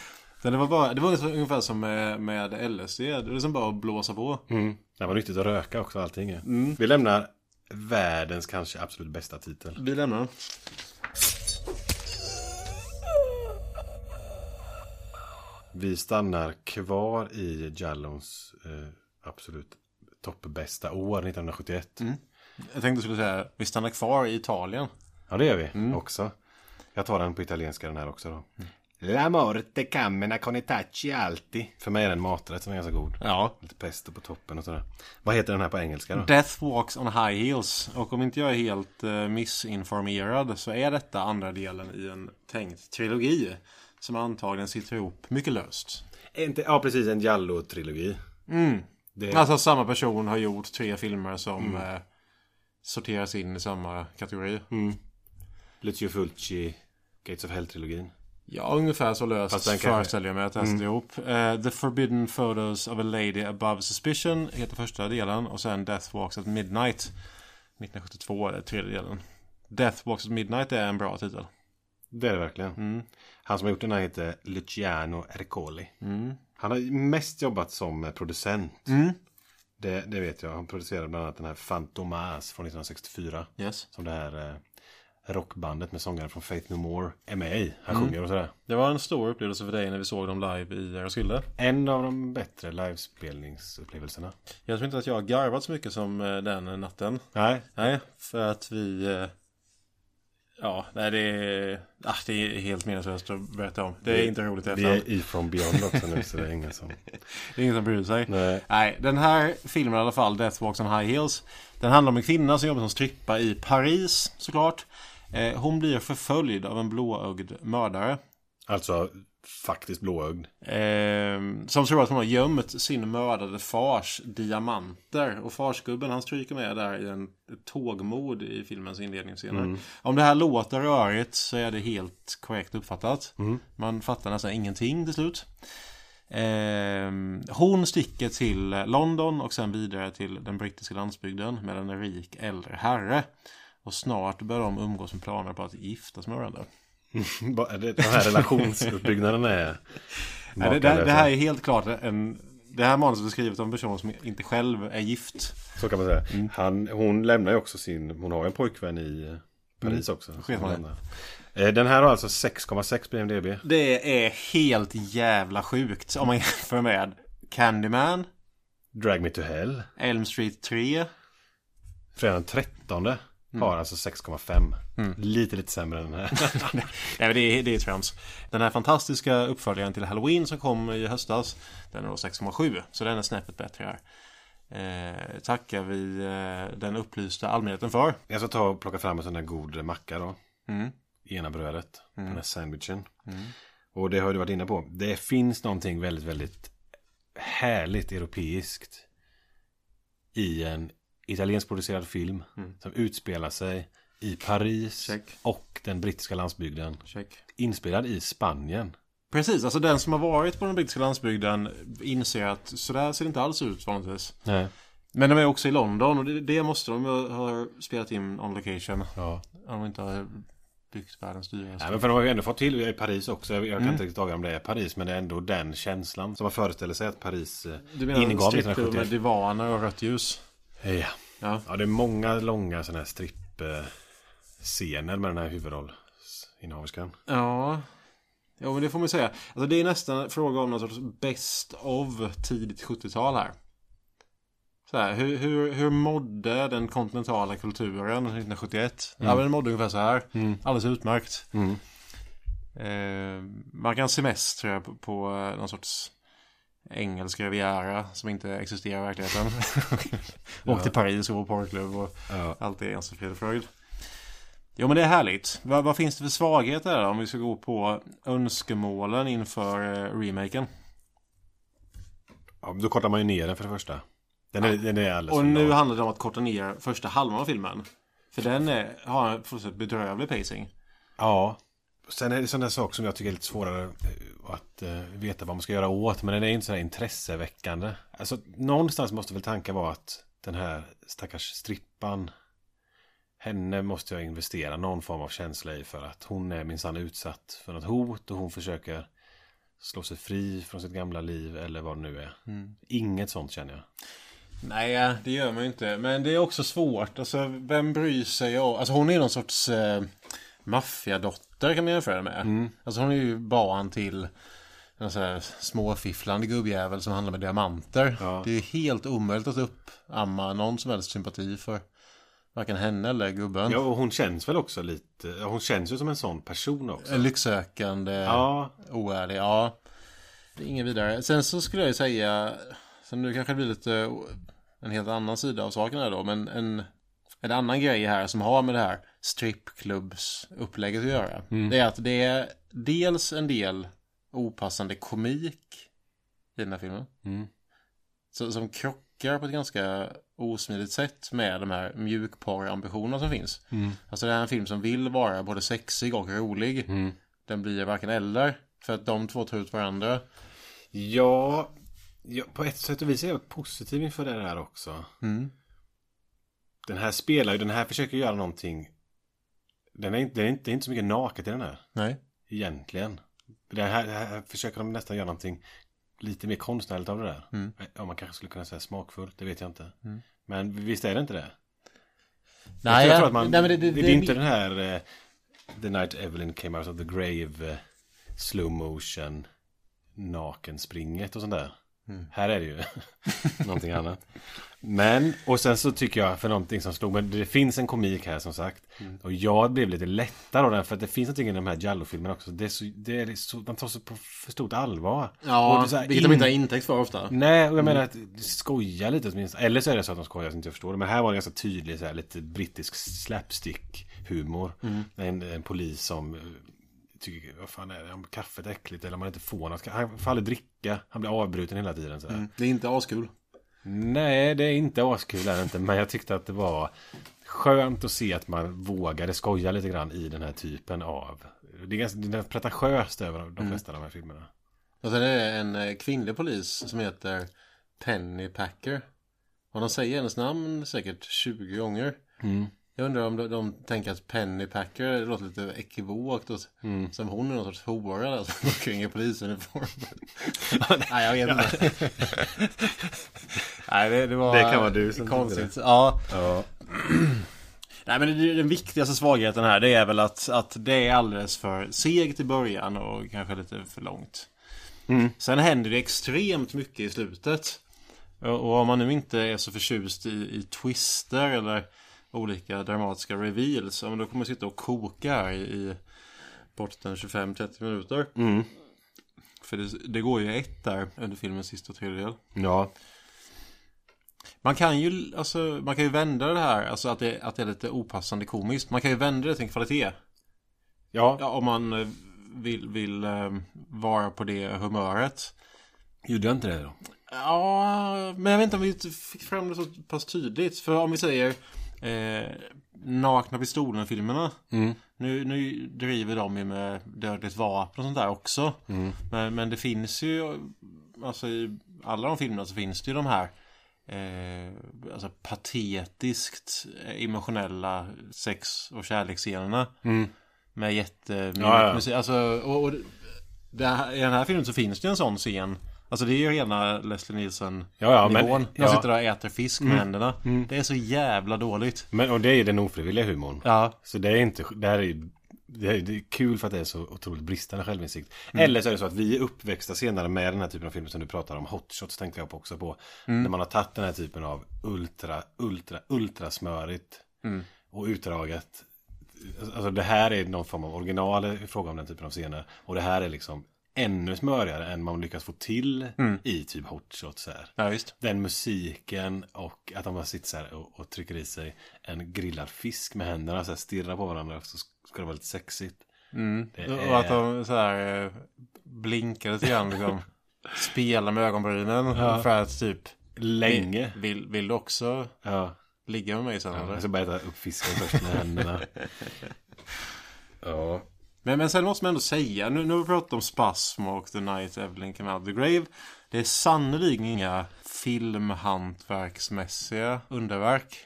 Det var, bara, det var ungefär- som med, med LSD. Det är liksom bara att blåsa på. Mm. Det var nyttigt att röka också allting. är. Vi lämnar världens kanske absolut bästa titel. Vi lämnar. Vi stannar kvar i Jallons eh, absolut toppbästa år 1971. Jag tänkte skulle säga, vi stannar kvar i Italien. Ja, det gör vi också. Jag tar den på italienska den här också då. La morte cammina con i tacci alti. För mig är den maträtt som är ganska god. Ja. Lite pesto på toppen och sådär. Vad heter den här på engelska då? Death Walks on High Heels. Och om inte jag är helt eh, missinformerad så är detta andra delen i en tänkt trilogi. Som antagligen sitter ihop mycket löst. Inte, ja, precis. En Giallo-trilogi. Det, Alltså samma person har gjort tre filmer som eh, sorteras in i samma kategori. Lucio Fulci, Gates of Hell-trilogin. Ja, ungefär så löst föreställer jag mig att det mm. ihop. Eh, The Forbidden Photos of a Lady Above Suspicion heter första delen. Och sen Death Walks at Midnight. 1972 är tredje delen. Death Walks at Midnight är en bra titel. Det är det verkligen. Han som har gjort den här heter Luciano Ercoli. Han har mest jobbat som producent. Det, det vet jag. Han producerade bland annat den här Fantomas från 1964. Yes. Som det här eh, rockbandet med sångaren från Faith No More är med i. Han sjunger och sådär. Det var en stor upplevelse för dig när vi såg dem live i Roskilde. En av de bättre livespelningsupplevelserna. Jag tror inte att jag har garvat så mycket som eh, den natten. Nej, Nej, för att vi... eh, Ja, nej det är... Ah, det är helt meningslöst att berätta om. Det är inte roligt i vi efterhand. är i From Beyond också nu så det är ingen som... Det är ingen som bryr sig. Nej. Nej, den här filmen i alla fall, Death Walks on High Heels. Den handlar om en kvinna som jobbar som strippa i Paris, såklart. Eh, hon blir förföljd av en blåögd mördare. Alltså faktiskt blåögd. Eh, som tror att hon har gömt sin mördade fars diamanter. Och farsgubben han stryker med där i en ett tågmord i filmens inledningsscener. Om det här låter rörigt så är det helt korrekt uppfattat. Man fattar nästan ingenting till slut. Eh, hon sticker till London och sen vidare till den brittiska landsbygden med en rik äldre herre. Och snart börjar de umgås med planer på att giftas med varandra. Bara det- De här relationsuppbyggnaderna är Nej, det, det, det här är helt klart en... Det här manuset är skrivet av en person som inte själv är gift. Så kan man säga. Mm. Han, hon lämnar ju också sin, hon har en pojkvän i Paris också. man lämnar. Eh, Den här har alltså 6,6 på IMDB. Det är helt jävla sjukt om man jämför med Candyman, Drag Me To Hell. Elm Street 3. Fredag den 13. Har alltså 6,5. Lite, lite sämre än den här. Nej men det är, det är trams. Den här fantastiska uppföljaren till Halloween som kom i höstas. Den är då 6,7. Så den är snäppet bättre här. Eh, tackar vi eh, den upplysta allmänheten för. Jag ska ta och plocka fram en sån här god macka då. Mm. Ena brödet. Den här sandwichen. Och det har du varit inne på. Det finns någonting väldigt, väldigt härligt europeiskt. I en italiensk producerad film. Som utspelar sig i Paris. Check. Och den brittiska landsbygden. Check. Inspelad i Spanien. Precis, alltså den som har varit på den brittiska landsbygden inser att sådär ser det inte alls ut vanligtvis. Nej. Men de är också i London och det, det måste de ha spelat in on location. Ja. Om de inte har byggt världens dyraste. Nej, men för de har ju ändå fått till i Paris också. Jag, kan inte riktigt avgöra om det är Paris. Men det är ändå den känslan som man föreställer sig att Paris eh, Du menar ingav med 1971. divaner och rött ljus? Ja. Ja. ja, det är många långa sådana här strippscener med den här huvudrollsinnehaverskan. Ja. Jo men det får man säga. Alltså det är nästan fråga om någon sorts best of tidigt 70-tal här. Så här, hur, hur, hur mådde den kontinentala kulturen 1971? Ja men den mådde ungefär så här. Alldeles utmärkt. Eh, man kan semestra på, på eh, någon sorts engelsk riviera som inte existerar i verkligheten. Åk till Paris och porrklubb och Ja. allt är ganska frid och fröjd. Jo men det är härligt. Vad, vad finns det för svagheter där om vi ska gå på önskemålen inför eh, remaken? ja, då kortar man ju ner den för det första. Den är, den är alldeles Och nu lång. handlar det om att korta ner första halvan av filmen. För den är, har en fullständigt bedrövlig pacing. Ja. Sen är det sådana saker som jag tycker är lite svårare eh, att eh, veta vad man ska göra åt. Men den är inte så här intresseväckande. Alltså någonstans måste väl tanken vara att den här stackars strippan. Henne måste jag investera någon form av känsla i för att hon är minsann utsatt för något hot och hon försöker slå sig fri från sitt gamla liv eller vad det nu är. Inget sånt känner jag. Nej, det gör man ju inte. Men det är också svårt. Alltså, vem bryr sig om... Alltså hon är någon sorts eh, maffiadotter kan man jämföra med. Alltså hon är ju barn till en sån här småfifflande gubbjävel som handlar med diamanter. Ja. Det är ju helt omöjligt att uppamma någon som helst sympati för varken henne eller gubben. Ja, och hon känns väl också lite, hon känns ju som en sån person också. En lycksökande, Ja, oärlig, ja. Det är inget vidare. Sen så skulle jag ju säga, sen nu kanske det blir lite en helt annan sida av saken här då, men en, en annan grej här som har med det här strippklubbsupplägget att göra. Det är att det är dels en del opassande komik i den här filmen. Mm. Så, som krockar på ett ganska osmidigt sätt med de här mjukporrambitionerna som finns. Alltså det här är en film som vill vara både sexig och rolig. Den blir varken eller. För att de två tar ut varandra. Ja, ja, på ett sätt och vis är jag positiv inför det här också. Den här spelar ju, den här försöker göra någonting. Den är inte, det är inte, det är inte så mycket naket i den här. Nej. Egentligen. Det här, det här försöker de nästan göra någonting lite mer konstnärligt av det där. Ja, man kanske skulle kunna säga smakfullt, det vet jag inte. Men visst är det inte det? Nej, jag tror att man, nej, men det, det, det, det, är inte den här eh, The Night Evelyn Came Out of the Grave eh, Slow motion Nakenspringet och sånt där Här är det ju någonting annat Men, och sen så tycker jag för någonting som slog Men det finns en komik här som sagt Och jag blev lite lättare av den För att det finns någonting i de här Jallo-filmerna också Det är så, det är så, man tar sig på för stort allvar Ja, vilket de inte har intäkt för ofta. Nej, och jag menar att skoja lite åtminstone. Eller så är det så att de skojar så inte jag förstår det. Men här var det ganska tydlig så här, lite brittisk slapstick-humor. En, en polis som tycker, vad fan är det, om kaffet är äckligt eller om man inte får något. Han får aldrig dricka, han blir avbruten hela tiden. Så där. Det är inte askul. Nej, det är inte askul är det inte. Men jag tyckte att det var skönt att se att man vågade skoja lite grann i den här typen av... Det är ganska det är pretentiöst över de flesta av de här filmerna. Och sen är det en eh, kvinnlig polis som heter Penny Packer. Och de säger hennes namn säkert 20 gånger. Jag undrar om de, de tänker att Penny Packer det låter lite ekivokt. Och, Som hon är någon sorts hora där som går kring i polisuniform. Nej, jag vet inte. Nej, det, det var Det kan vara du som konstigt. Ja. Ja. Nej men det, den viktigaste svagheten här det är väl att, att det är alldeles för segt i början och kanske lite för långt. Sen händer det extremt mycket i slutet. Och och om man nu inte är så förtjust i, i twister eller olika dramatiska reveals. Ja, men då kommer jag sitta och koka i, borten 25-30 minuter. Mm. För det, det går ju ett där under filmens sista tredjedel. Ja. Man kan ju, alltså, man kan ju vända det här, alltså att det, att det är lite opassande komiskt. Man kan ju vända det till en kvalitet. Ja. Ja, om man eh, vill, vill eh, vara på det humöret. Gjorde jag inte det då? Ja, men jag vet inte om vi fick fram det så pass tydligt. För om vi säger eh, Nakna Pistolen-filmerna. Mm. Nu, nu driver de ju med dödligt vapen och sånt där också. Mm. Men, men det finns ju, alltså i alla de filmerna så finns det ju de här eh, alltså patetiskt emotionella sex och kärleksscenerna. Mm. Med jättemycket Ja, ja. musik. Alltså, och, och det här, I den här filmen så finns det en sån scen. Alltså det är ju rena Leslie Nielsen Ja, ja, men- nivån. När ja. han sitter där och äter fisk med händerna. Det är så jävla dåligt. Men, och det är ju den ofrivilliga humorn. Ja, Så det är inte, det här är ju det är, det är kul för att det är så otroligt bristande självinsikt. Eller så är det så att vi är uppväxta senare med den här typen av filmer som du pratar om. Hotshots tänkte jag på också på. När man har tagit den här typen av ultra, ultra, ultra smörigt och utdraget. Alltså det här är någon form av original i fråga om den typen av scener. Och det här är liksom ännu smörigare än man lyckas få till i typ hotshots här. ja visst. Den musiken och att de bara sitter så här och, och trycker i sig en grillad fisk med händerna så här stirrar på varandra så ska det vara lite sexigt. Det är... Och att de så här eh, blinkar lite grann liksom. Spelar med ögonbrynen. För att typ Länge. vill, vill du också Ja. ligga med mig sen eller? Jag ska bara äta upp fisken först med händerna. ja. Men, men sen måste man ändå säga, nu, nu har vi pratat om Spasm och The Night Evelyn Came Out of the Grave. Det är sannolikt inga filmhantverksmässiga underverk.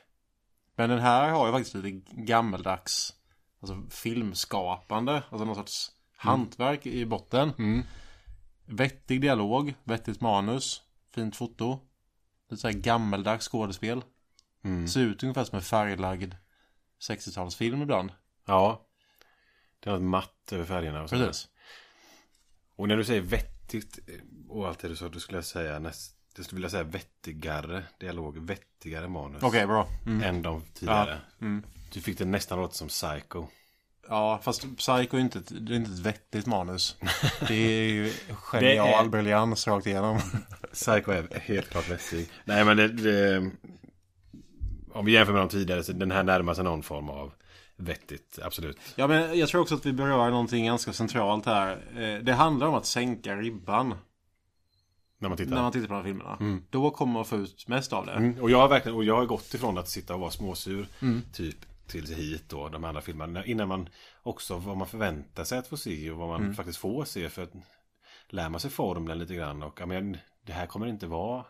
Men den här har ju faktiskt lite gammeldags alltså filmskapande, alltså någon sorts hantverk i botten. Vettig dialog, vettigt manus, fint foto. Lite såhär gammeldags skådespel. Ser ut ungefär som en färglagd 60-talsfilm ibland. Ja. Det är något matt över färgerna och. Precis. Och när du säger vettigt och allt det du sa, då skulle jag säga näst, jag skulle vilja säga vettigare dialog, vettigare manus. Okej, bra. Mm. Än de tidigare. Ja. Mm. Du fick det nästan låta som Psycho. Ja, fast Psycho är inte ett, det är inte ett vettigt manus. Det är ju genial är- briljans rakt igenom. Psycho är helt klart vettig. Nej men det, det... Om vi jämför med de tidigare så den här närmar sig någon form av vettigt, absolut. Ja, men jag tror också att vi berör någonting ganska centralt här. Eh, Det handlar om att sänka ribban När man tittar. när man tittar på de här filmerna. Då kommer man få ut mest av det. Mm, och jag har verkligen, och jag har gått ifrån att sitta och vara småsur typ till hit då, de andra filmerna. Innan man också vad man förväntar sig att få se och vad man faktiskt får se för att lär man sig formeln lite grann och ja, men det här kommer inte vara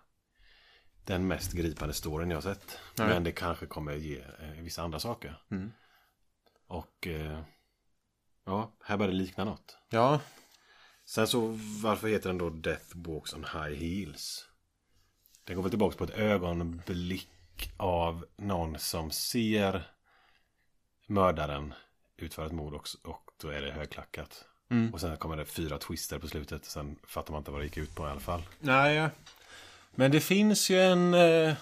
den mest gripande storyn jag har sett. Nej. Men det kanske kommer ge eh, vissa andra saker. Mm. Och eh, ja, här börjar det likna något. Ja, Sen så varför heter den då Death Walks on High Heels? Den går väl tillbaka på ett ögonblick av någon som ser mördaren utföra ett mord också, och då är det högklackat. Mm. Och sen kommer det fyra twister på slutet. Sen fattar man inte vad det gick ut på i alla fall. nej. Men det finns ju en eh,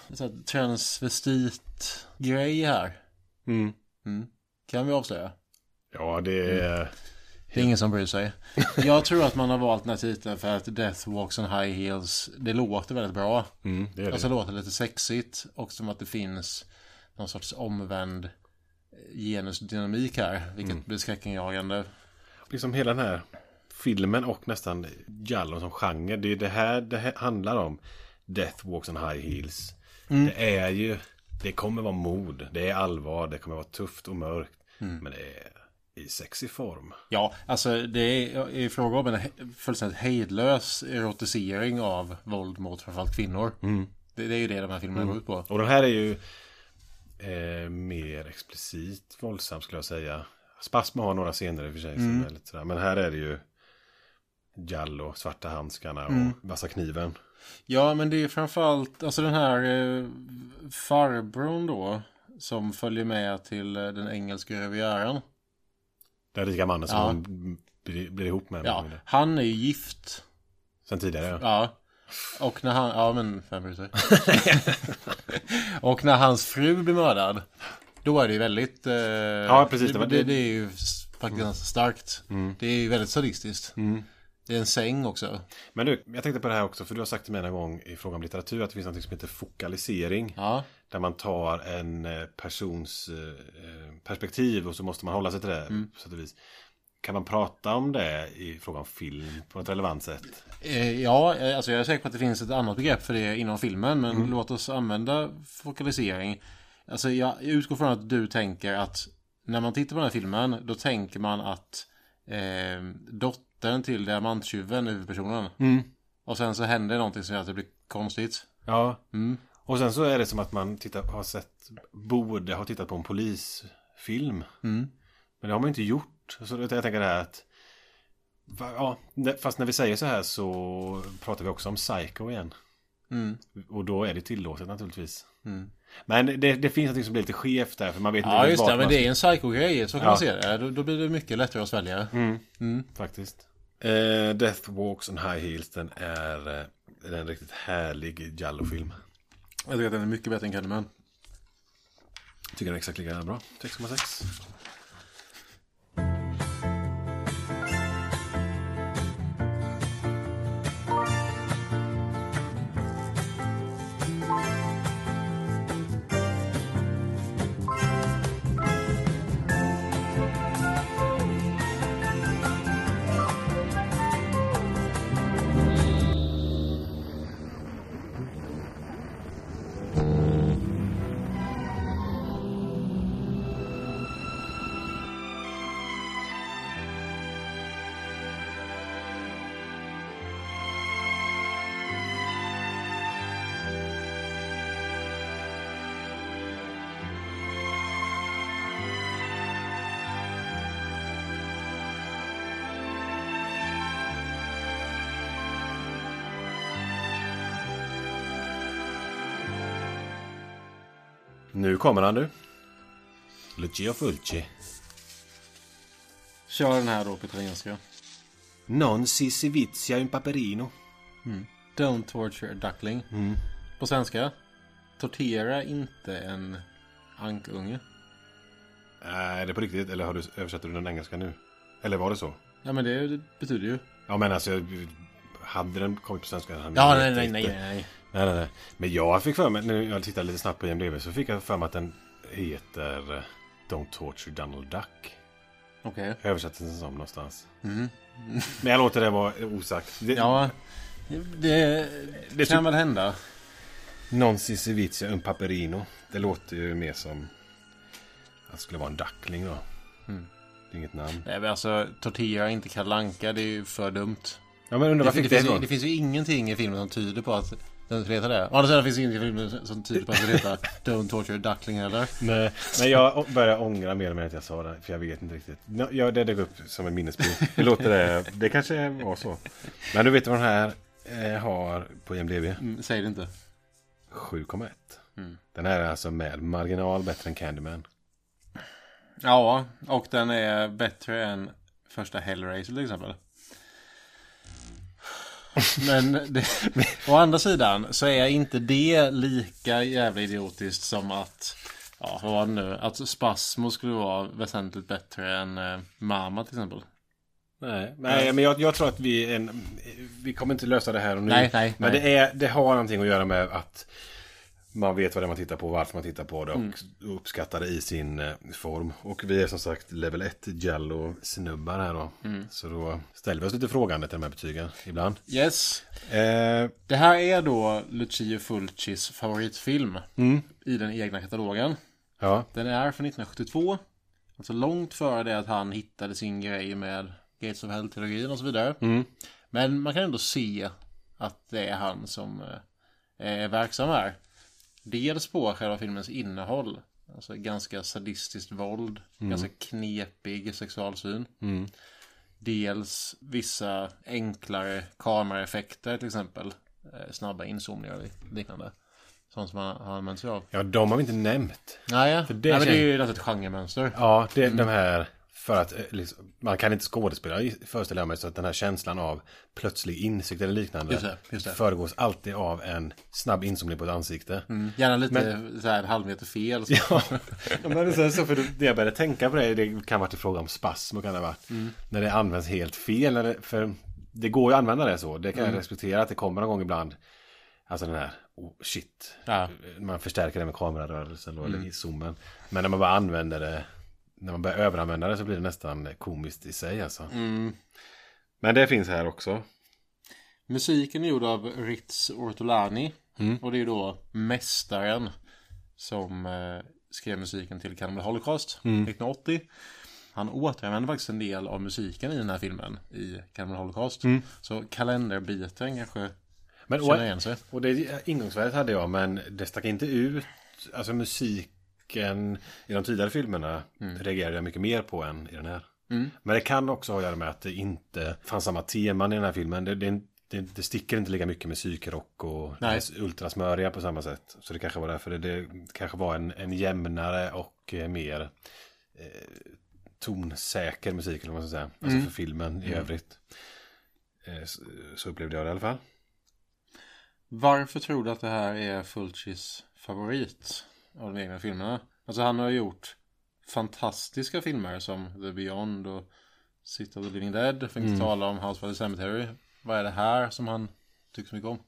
transvestit-grej här. Mm. Mm. Kan vi avslöja? Ja, det är... Det är ingen som bryr sig. Jag tror att man har valt den här titeln för att Death Walks on High Heels, det låter väldigt bra. Mm, det är det. Alltså låter lite sexigt och som att det finns någon sorts omvänd genusdynamik här, vilket blir skräckinjagande. liksom hela den här filmen och nästan Jallon som genre. Det är det här det här handlar om. Death Walks on High Heels. Det är ju, det kommer vara mod, det är allvar, det kommer vara tufft och mörkt. Men det är i sexig form. Ja, alltså det är i fråga om en fullständigt hejdlös erotisering av våld mot framförallt kvinnor. Det, det är ju det de här filmerna går ut på. Och den här är ju eh, mer explicit våldsam skulle jag säga. Spasma har några scener i och för sig som är lite sådär. Men här är det ju Jallo, svarta handskarna och vassa kniven. Ja, men det är framförallt alltså den här eh, farbrorn då som följer med till eh, den engelska rivieran. Den rika mannen som Ja. hon blir, blir ihop med. Ja, han är ju gift. Sen tidigare. Ja. Ja. Och när han, ja men vem bryr sig? Och när hans fru blir mördad. Då är det ju väldigt... Eh, Ja, precis, det Det, var- det, det är ju s- faktiskt ganska starkt. Det är ju väldigt sadistiskt. Det är en säng också. Men du, jag tänkte på det här också, för du har sagt till mig en gång i fråga om litteratur att det finns något som heter fokalisering. Ja. Där man tar en eh, persons eh, perspektiv och så måste man hålla sig till det. På sätt och vis. Kan man prata om det i fråga om film på ett relevant sätt? Eh, Ja, eh, alltså jag är säker på att det finns ett annat begrepp för det inom filmen. Men låt oss använda fokalisering. Alltså jag utgår från att du tänker att när man tittar på den här filmen då tänker man att eh, dottern till diamanttjuven huvudpersonen. Och sen så händer någonting som gör att det blir konstigt. Ja. Och sen så är det som att man tittar, har sett, borde ha tittat på en polisfilm. Men det har man inte gjort. Så jag tänker det här att Ja, fast när vi säger så här så pratar vi också om Psycho igen. Och då är det tillåtet naturligtvis. Men det, det finns något som blir lite skevt där för man vet inte Ja just det, men man det är en psycho-grej. Så kan Ja. man se det. Då, då blir det mycket lättare att svälja. Faktiskt. Eh, Death Walks on High Heels, den är, eh, den är en riktigt härlig Jallo-film. Jag tycker att den är mycket bättre än Candyman. Tycker den är exakt lika bra. 6,6. Nu kommer han du. Lucio Fulci. Kör den här då på italienska. Non si si vizia un paperino. Don't torture a duckling. På svenska. Tortera inte en ankunge. Äh, är det på riktigt? Eller har du översatt du den engelska nu? Eller var det så? Ja men det, det betyder ju. Ja men alltså, hade den kommit på svenska? Ja jag nej nej nej nej. Nej nej nej. Men jag fick för mig, när jag tittade lite snabbt på IMDB så fick jag för mig att den heter eh, Don't Torture Donald Duck. Okej. Jag översatte den som någonstans. Men jag låter det vara osagt. Det, Ja. Det, Det kan typ- väl hända. Non si un paperino. Det låter ju mer som att det skulle vara en duckling då. Är inget namn. Nej men alltså tortera inte kalanka det är ju för dumt. Ja men undrar var det, fick det finns det finns ju ingenting i filmen som tyder på att den heta det. Å andra sidan finns ingenting i filmen som tyder på att den heter Don't torture duckling heller. Nej, men jag börjar ångra mer och mer att jag sa det. För jag vet inte riktigt. Ja, det dök upp som en minnesbild. Det låter det. Det kanske var så. Men du vet vad den här eh, har på IMDB? Mm, säg det inte. 7,1. Den här är alltså med marginal bättre än Candyman. Ja, och den är bättre än första Hellraiser till exempel. Men det, å andra sidan så är inte det lika jävla idiotiskt som att Ja, vad var det nu? Att Spasmo skulle vara väsentligt bättre än eh, Mama till exempel. Nej, nej men jag, jag tror att vi, en, vi kommer inte lösa det här och nu. Nej, nej, men nej. Det, är, det har någonting att göra med att man vet vad det är man tittar på, varför man tittar på det och Mm. uppskattar det i sin eh, form. Och vi är som sagt level 1 Jallo-snubbar här då. Mm. Så då ställer vi oss lite frågande till de här betygen ibland. Yes. Eh, Det här är då Lucio Fulcis favoritfilm i den egna katalogen. ja, Den är från 1972. Alltså långt före det att han hittade sin grej med Gates of Hell-trilogin och så vidare. Men man kan ändå se att det är han som eh, är verksam här. Dels på själva filmens innehåll. Alltså ganska sadistiskt våld. Ganska knepig sexualsyn. Dels vissa enklare kameraeffekter till exempel. Eh, snabba inzoomningar och liknande. Sånt som han har använt sig av. ja, de har vi inte nämnt. Nej, ja. det Nej men det är känns- ju nästan ett genremönster. Ja, det är de här För att eh, liksom, man kan inte skådespela föreställer jag mig så att den här känslan av plötslig insikt eller liknande Just det, just det. föregås alltid av en snabb inzoomning på ett ansikte. Gärna lite så här en halv meter fel. Så. Ja, men det är så för det jag började tänka på det, det kan vara till fråga om spasm och kan det ha varit. När det används helt fel. När det, för det går ju att använda det så. Det kan jag respektera att det kommer någon gång ibland. Alltså den här, oh, shit. Ja. Man förstärker det med kamerarörelsen då, eller i zoomen. Men när man bara använder det, när man börjar överanvända det så blir det nästan komiskt i sig alltså. Men det finns här också. Musiken är gjord av Ritz Ortolani. Och det är då mästaren som eh, skrev musiken till Cannibal Holocaust 1980. Han återanvände faktiskt en del av musiken i den här filmen i Cannibal Holocaust. Så kalenderbiten kanske Men, känner igen sig. Och det ingångsvärdet hade jag, men det stack inte ut. Alltså musiken i de tidigare filmerna reagerade jag mycket mer på än i den här. Men det kan också ha att göra med att det inte fanns samma teman i den här filmen. Det, det, det, det sticker inte lika mycket med psykrock och ultrasmöriga på samma sätt. Så det kanske var därför det, det kanske var en, en jämnare och eh, mer eh, tonsäker musik, eller vad man ska säga. Alltså för filmen i övrigt. Eh, så, så upplevde jag det i alla fall. Varför tror du att det här är Fulcis favorit av de egna filmerna? Alltså han har gjort fantastiska filmer som The Beyond och City of the Living Dead. För att inte tala om House by the Cemetery. Vad är det här som han tycker så mycket om?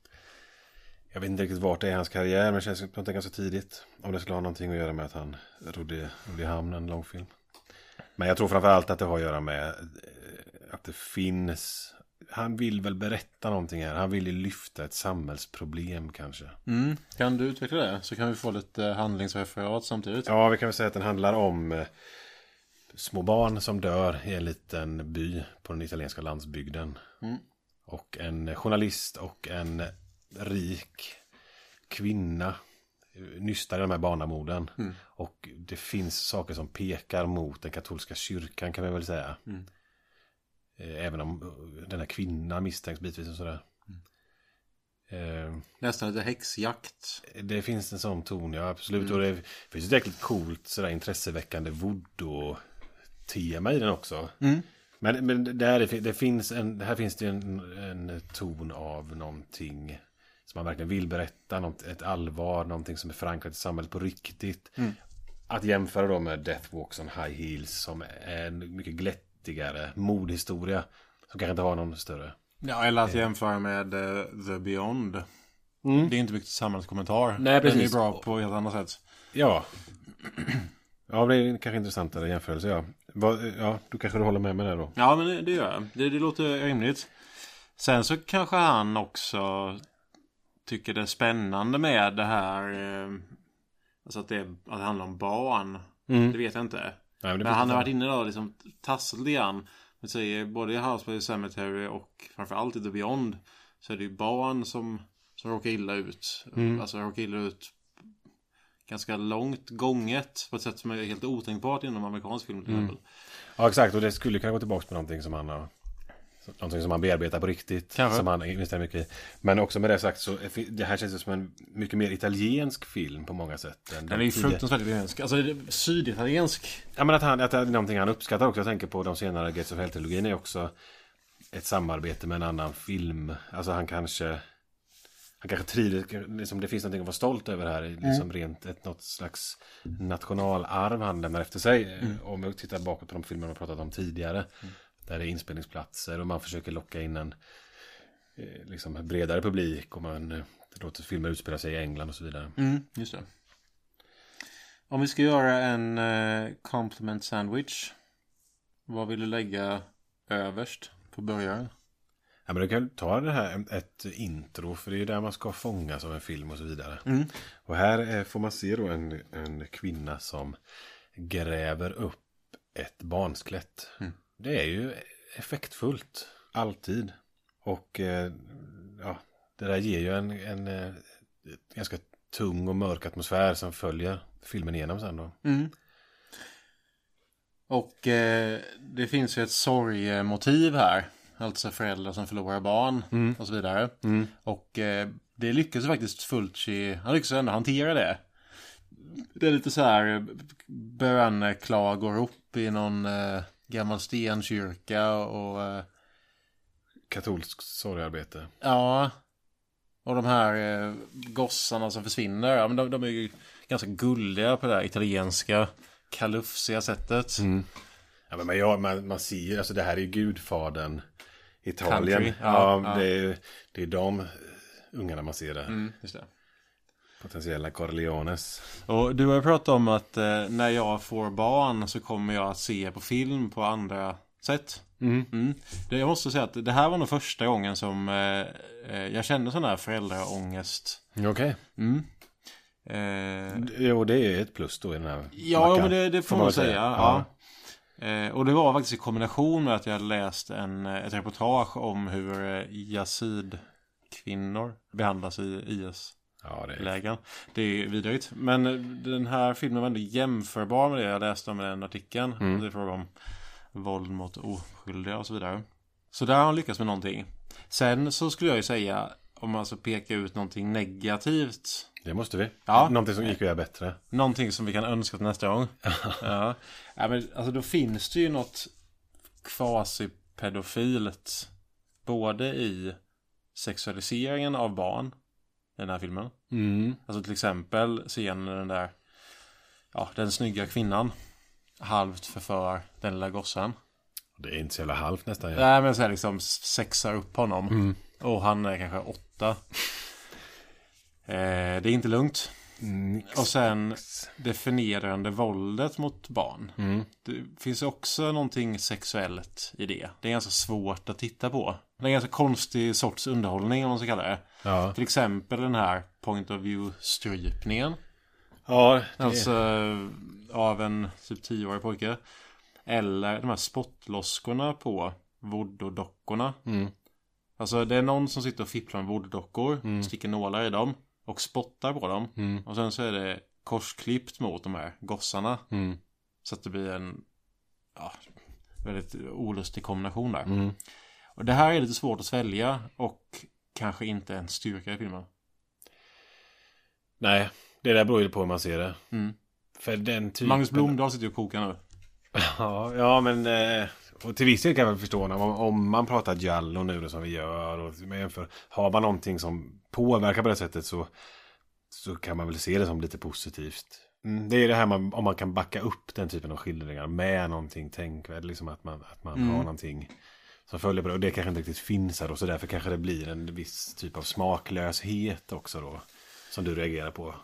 Jag vet inte riktigt vart det är i hans karriär, men det känns som att det är ganska tidigt. Om det skulle ha någonting att göra med att han rodde, rodde i hamn en långfilm. Men jag tror framförallt att det har att göra med eh, att det finns... Han vill väl berätta någonting här. Han vill ju lyfta ett samhällsproblem kanske. Mm. Kan du utveckla det? Så kan vi få lite handlingsreferat samtidigt. Ja, vi kan väl säga att den handlar om eh, små barn som dör i en liten by på den italienska landsbygden. Och en journalist och en rik kvinna nystar i de här barnamorden. Och det finns saker som pekar mot den katolska kyrkan kan man väl säga. Eh, Även om eh, den här kvinnan misstänks bitvis och sådär. Eh, Nästan lite häxjakt. det finns en sån ton, ja absolut. Och det finns ett jäkligt coolt sådär intresseväckande voodoo-tema i den också. Men, men där det, det finns en, här finns det en, en ton av någonting som man verkligen vill berätta. Något, ett allvar, någonting som är förankrat i samhället på riktigt. Att jämföra då med Death Walks on High Heels som är en mycket glättigare mordhistoria. Som kanske inte har någon större. Ja, eller att jämföra med eh, The Beyond. Det är inte mycket samhällskommentar. Mm. Nej, precis. Den är bra på ett annat sätt. Ja. Ja, det är kanske intressantare jämförelse, ja. Ja, du kanske du håller med mig där då? Ja, men det, det gör jag. Det, det låter rimligt. Sen så kanske han också tycker det är spännande med det här. Eh, alltså att det, att det handlar om barn. Det vet jag inte. Nej, men Men han har varit inne då och liksom tassat lite grann. Men säger både i House Cemetery och framförallt i The Beyond. Så är det ju barn som, som råkar illa ut. Alltså råkar illa ut ganska långt gånget. På ett sätt som är helt otänkbart inom amerikansk film till exempel. Ja, exakt. Och det skulle kunna gå tillbaka på någonting som han har... Någonting som han bearbetar på riktigt. Kanske. Som han investerar mycket i. Men också med det sagt så det här känns det som en mycket mer italiensk film på många sätt. Än Den är ju fruktansvärt italiensk. Alltså syditaliensk. Ja men att, han, att det är någonting han uppskattar också. Jag tänker på de senare Gates of Hell-trilogin är också ett samarbete med en annan film. Alltså han kanske... Han kanske trivs, liksom det finns någonting att vara stolt över här. Liksom rent ett, något slags nationalarv han lämnar efter sig. Om vi tittar bakåt på de filmer vi har pratat om tidigare. Där det är inspelningsplatser och man försöker locka in en eh, liksom bredare publik. Och man eh, låter filmer utspela sig i England och så vidare. Mm, just det. Om vi ska göra en eh, compliment sandwich. Vad vill du lägga överst på början? Ja, men du kan ta det här ett intro för det är ju där man ska fångas av en film och så vidare. Och här får man se då en, en kvinna som gräver upp ett barnskelett. Det är ju effektfullt, alltid. Och eh, ja, det där ger ju en, en eh, ganska tung och mörk atmosfär som följer filmen igenom sen då. Och eh, det finns ju ett sorgemotiv här. Alltså föräldrar som förlorar barn och så vidare. Och eh, det lyckas faktiskt Fulci, han lyckas ändå hantera det. Det är lite så här böneklagorop upp i någon eh, gammal stenkyrka och eh, Katolskt sorgarbete. ja. Och de här eh, gossarna som försvinner, ja, men de, de är ju ganska gulliga på det här italienska kalufsiga sättet. Ja, men man, ja, man, man ser ju, alltså det här är ju Gudfadern. Italien. Country, ja, ja, ja. Det, är, det är de ungarna man ser där. Mm, just det. Potentiella Corleones. Och du har ju pratat om att eh, när jag får barn så kommer jag att se på film på andra sätt. Mm. Det, jag måste säga att det här var nog första gången som eh, eh, jag kände sån här föräldraångest. Okej. Mm. Eh, Jo, det är ett plus då i den här ja, mackan. men det, det får man väl säga. Ja. Eh, och det var faktiskt i kombination med att jag läst en, eh, ett reportage om hur eh, yazid-kvinnor behandlas i IS. Ja, det är... lägen. Det är vidrigt. Men den här filmen var ändå jämförbar med det jag läste om i den artikeln. Mm. Det är fråga om våld mot oskyldiga och så vidare. Så där har han lyckats med någonting. Sen så skulle jag ju säga, om man alltså pekar ut någonting negativt. Det måste vi. Ja. Någonting som gick att göra bättre. Någonting som vi kan önska till nästa gång. ja. ja, men alltså då finns det ju något quasi-pedofilt. Både i sexualiseringen av barn. I den här filmen. Mm. Alltså till exempel scenen den där Ja, den snygga kvinnan Halvt förför den lilla gossen Det är inte så jävla halvt nästan. Ja. Nej men så här liksom sexar upp honom Mm. Och han är kanske åtta eh, Det är inte lugnt Mm. Och sen Det förnedrande våldet mot barn Mm. Det finns också någonting sexuellt i det Det är ganska svårt att titta på Det är en ganska konstig sorts underhållning om man ska kalla det Ja. Till exempel den här Point of view-strypningen Ja, det... Alltså av en typ 10-årig pojke. Eller de här spottloskorna på voodoo-dockorna. Mm. Alltså det är någon som sitter och fipplar med voodoo-dockor. Sticker nålar i dem. Och spottar på dem. Mm. Och sen så är det korsklippt mot de här gossarna. Mm. Så att det blir en ja, väldigt olustig kombination där. Mm. Och det här är lite svårt att svälja. Och kanske inte en styrka i filmen. Nej, det där beror ju på hur man ser det. Mm. För den typen... Magnus Blomdahl sitter ju och kokar nu. Ja, ja men... Eh, och till viss del kan jag väl förstå om, om man pratar Giallo nu då, som vi gör. Och jämför, har man någonting som påverkar på det sättet så, så kan man väl se det som lite positivt. Mm, det är det här man, om man kan backa upp den typen av skildringar med någonting tänkvärt. Liksom att man, att man har någonting som följer på det. Och det kanske inte riktigt finns här då. Så därför kanske det blir en viss typ av smaklöshet också då. Som du reagerar på.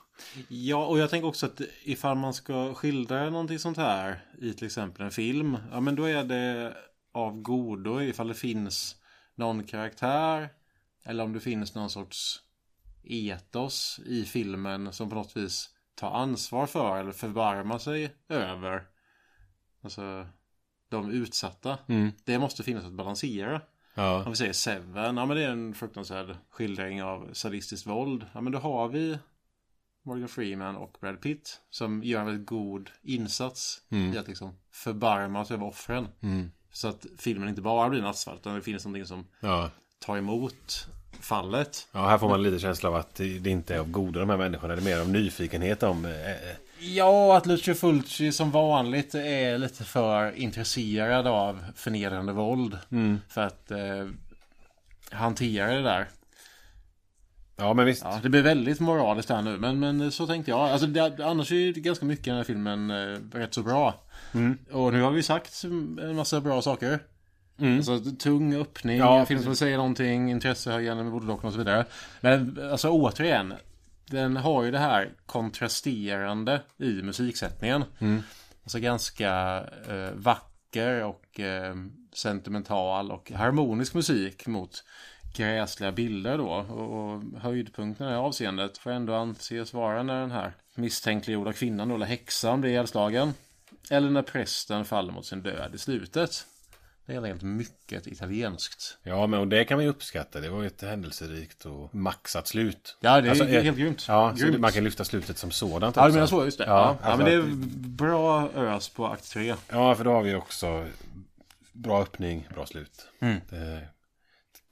Ja, och jag tänker också att ifall man ska skildra någonting sånt här i till exempel en film. Ja, men då är det av godo ifall det finns någon karaktär. Eller om det finns någon sorts etos i filmen som på något vis tar ansvar för eller förbarmar sig över. Alltså de utsatta. Det måste finnas att balansera. Ja. Om vi säger Seven, ja men det är en fruktansvärd skildring av sadistiskt våld. Ja men då har vi Morgan Freeman och Brad Pitt som gör en väldigt god insats i att liksom förbarma sig över offren. Så att filmen inte bara blir nattsvart utan det finns någonting som Ja. tar emot fallet. Ja, här får man lite känsla av att det det inte är av goda de här människorna. Det är mer av nyfikenhet om... Ja, att Lucio Fulci som vanligt är lite för intresserad av förnedrande våld. För att eh, hantera det där. ja, men visst. Ja, det blir väldigt moraliskt här nu, men, men så tänkte jag. Alltså, det, annars är ju ganska mycket i den här filmen eh, rätt så bra. Och nu har vi sagt en massa bra saker. Alltså tung öppning, Ja, film som säger någonting, intressehöjande med voodoo och så vidare. Men alltså återigen, den har ju det här kontrasterande i musiksättningen. Alltså ganska eh, vacker och eh, sentimental och harmonisk musik mot gräsliga bilder då. Och, och höjdpunkten i det här avseendet får ändå anses vara när den här misstänkliggjorda kvinnan då, eller häxan blir ihjälslagen. Eller när prästen faller mot sin död i slutet. Det är helt enkelt mycket italienskt. Ja, men och det kan man ju uppskatta. Det var ju ett händelserikt och maxat slut. Ja, det är Alltså, eh, helt grymt. Ja, så Grymt. man kan lyfta slutet som sådant Ja, du menar så, just det. Ja, Ja, ja, alltså men det är bra ös på akt 3. Ja, för då har vi också bra öppning, bra slut. Mm.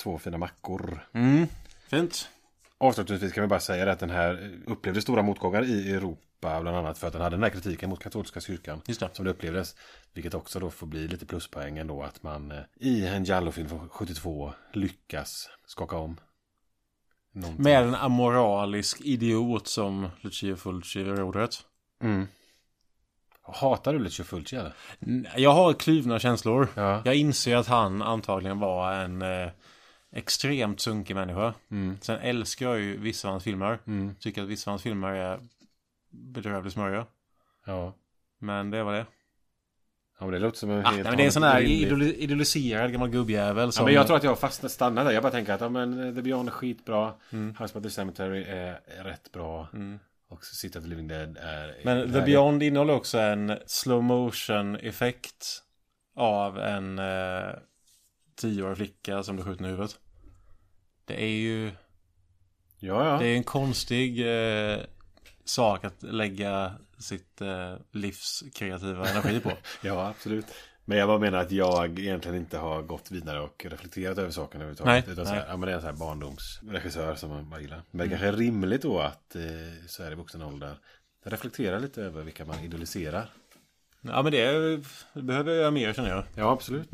Två fina mackor. Mm. Fint. Avslutningsvis kan vi bara säga att den här upplevde stora motgångar i Europa Europa bland annat för att den hade den här kritiken mot katolska kyrkan. Just det. Som det upplevdes. Vilket också då får bli lite pluspoäng ändå att man eh, i en Giallo-film från 72 lyckas skaka om. Någonting. Med en amoralisk idiot som Lucia Fulci vid rodret. Mm. Hatar du Lucio Fulci eller? Jag har kluvna känslor. Ja. Jag inser att han antagligen var en eh, extremt sunkig människa. Mm. Sen älskar jag ju vissa av hans filmer. Mm. Tycker att vissa av hans filmer är bedrövligt smörja. Ja. Men det var det. Ja men det låter som en Ah, helt nej, men det är en sån här idoliserad gammal gubbjävel som... Ja, men jag tror att jag har fastnat, stannat där. Jag bara tänker att ja, men eh, The Beyond är skitbra. Mm. House by the Cemetery är, är rätt bra. Mm. Och City of the Living Dead är... Men är- The Beyond innehåller också en slow motion effekt av en eh, tioårig flicka som blir skjuten i huvudet. Det är ju Ja, ja. det är en konstig eh, sak att lägga sitt eh, livs kreativa energi på. Ja, absolut. Men jag bara menar att jag egentligen inte har gått vidare och reflekterat över saken överhuvudtaget. Nej, Utan så nej. här, ja, men det är en sån här barndomsregissör som man bara gillar. Men det kanske är rimligt då att eh, så här i vuxen ålder reflektera lite över vilka man idoliserar. ja men det, är- det behöver jag göra mer känner jag. Ja, absolut.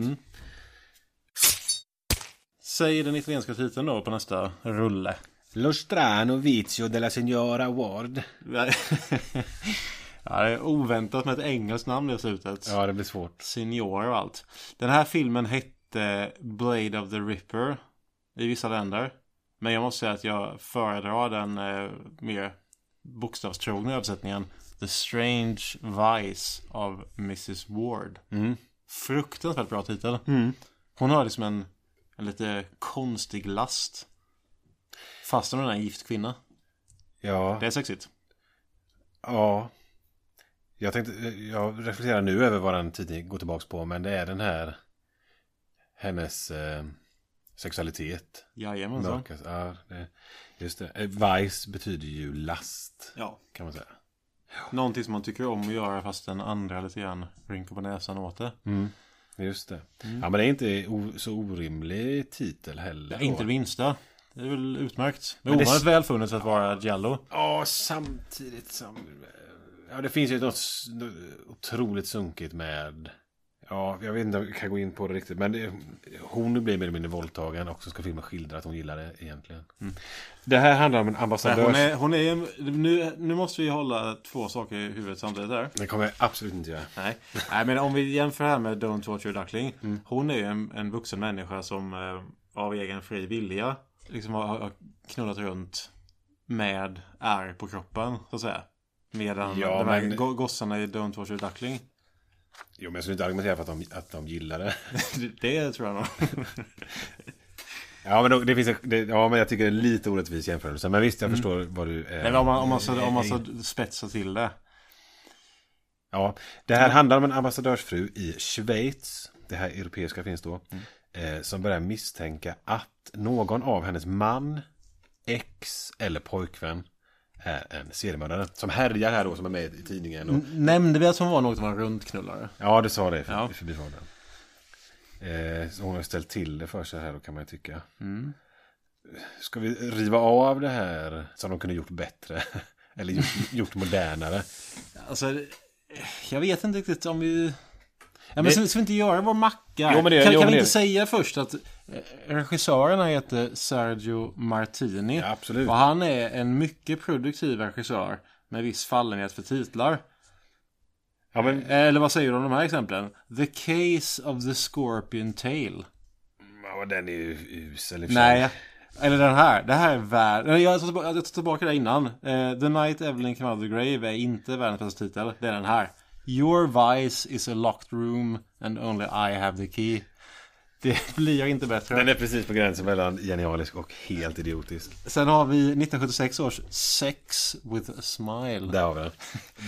Säg den italienska titeln då på nästa rulle. Lo strano vizio della signora Ward. ja, det är oväntat med ett engelskt namn i slutet. Ja, det blir svårt. Senior och allt. Den här filmen hette Blade of the Ripper i vissa länder. Men jag måste säga att jag föredrar den eh, mer bokstavstrogna översättningen The Strange Vice av Mrs Ward. Mm. Fruktansvärt bra titel. Mm. Hon har liksom en, en lite konstig last. Fast hon är en gift kvinna. Ja. Det är sexigt. Ja. Jag tänkte, jag reflekterar nu över vad den tiden går tillbaka på. Men det är den här hennes eh, sexualitet. Jajamensan. Mörkas, ja, det, just det. Eh, Vice betyder ju last, Ja. kan man säga. Någonting som man tycker om att göra fast den andra lite grann rynkar på näsan åt det. Just det. Ja, men det är inte så orimlig titel heller. Ja, inte det minsta. Det är väl utmärkt. Det är Men det- ovanligt välfunnet att vara Giallo. Ja, samtidigt som... Ja, det finns ju något otroligt sunkigt med... Ja, jag vet inte om jag kan gå in på det riktigt. Men det, hon blir mer eller mindre våldtagen och så ska filmen skildra att hon gillar det egentligen. Det här handlar om en ambassadör. hon är, hon är, nu, nu måste vi hålla två saker i huvudet samtidigt där. Det kommer jag absolut inte göra. Nej. Nej, men om vi jämför här med Don't Watch Your Duckling. Hon är ju en, en vuxen människa som eh, av egen fri vilja liksom har, har knullat runt med ärr på kroppen, så att säga. Medan Ja, de här men- go- gossarna i Don't Watch Your Duckling, Jo, men jag skulle inte argumentera för att de, att de gillar det. det, tror jag nog. Ja, men då, det finns en, det, ja, men jag tycker det är lite orättvis jämförelse. Men visst, jag förstår vad du... Eh, men om man, om man, så, om man så spetsar till det. Ja, det här handlar om en ambassadörsfru i Schweiz. Det här europeiska finns då. Eh, som börjar misstänka att någon av hennes man, ex eller pojkvän är en seriemördare. Som härjar här då, som är med i tidningen. Och, Nämnde vi att hon var något av en runtknullare? ja, det sa det för, Ja. i förbifarten. Eh, hon har ställt till det för sig här då kan man ju tycka. Ska vi riva av det här som de kunde gjort bättre? eller gjort, gjort modernare? Alltså, jag vet inte riktigt om vi... Ja, men ska, vi inte göra vår macka? Jo, det- kan jo, kan vi det- inte säga först att eh, regissören heter Sergio Martini. Ja, absolut. Och han är en mycket produktiv regissör med viss fallenhet för titlar. Ja, men Eller vad säger du om de här exemplen? The Case of the Scorpion Tail. ja, den är ju usel i. Nej. Eller den här. Det här är värd... Nej, Jag tar tillbaka, jag tar tillbaka det innan. Eh, the Night Evelyn Came Out of the Grave är inte världens bästa titel. Det är den här. Your vice is a locked room and only I have the key. Det blir inte bättre. Den är precis på gränsen mellan genialisk och helt idiotisk. Sen har vi 1976 års Sex with a Smile. Där har vi den.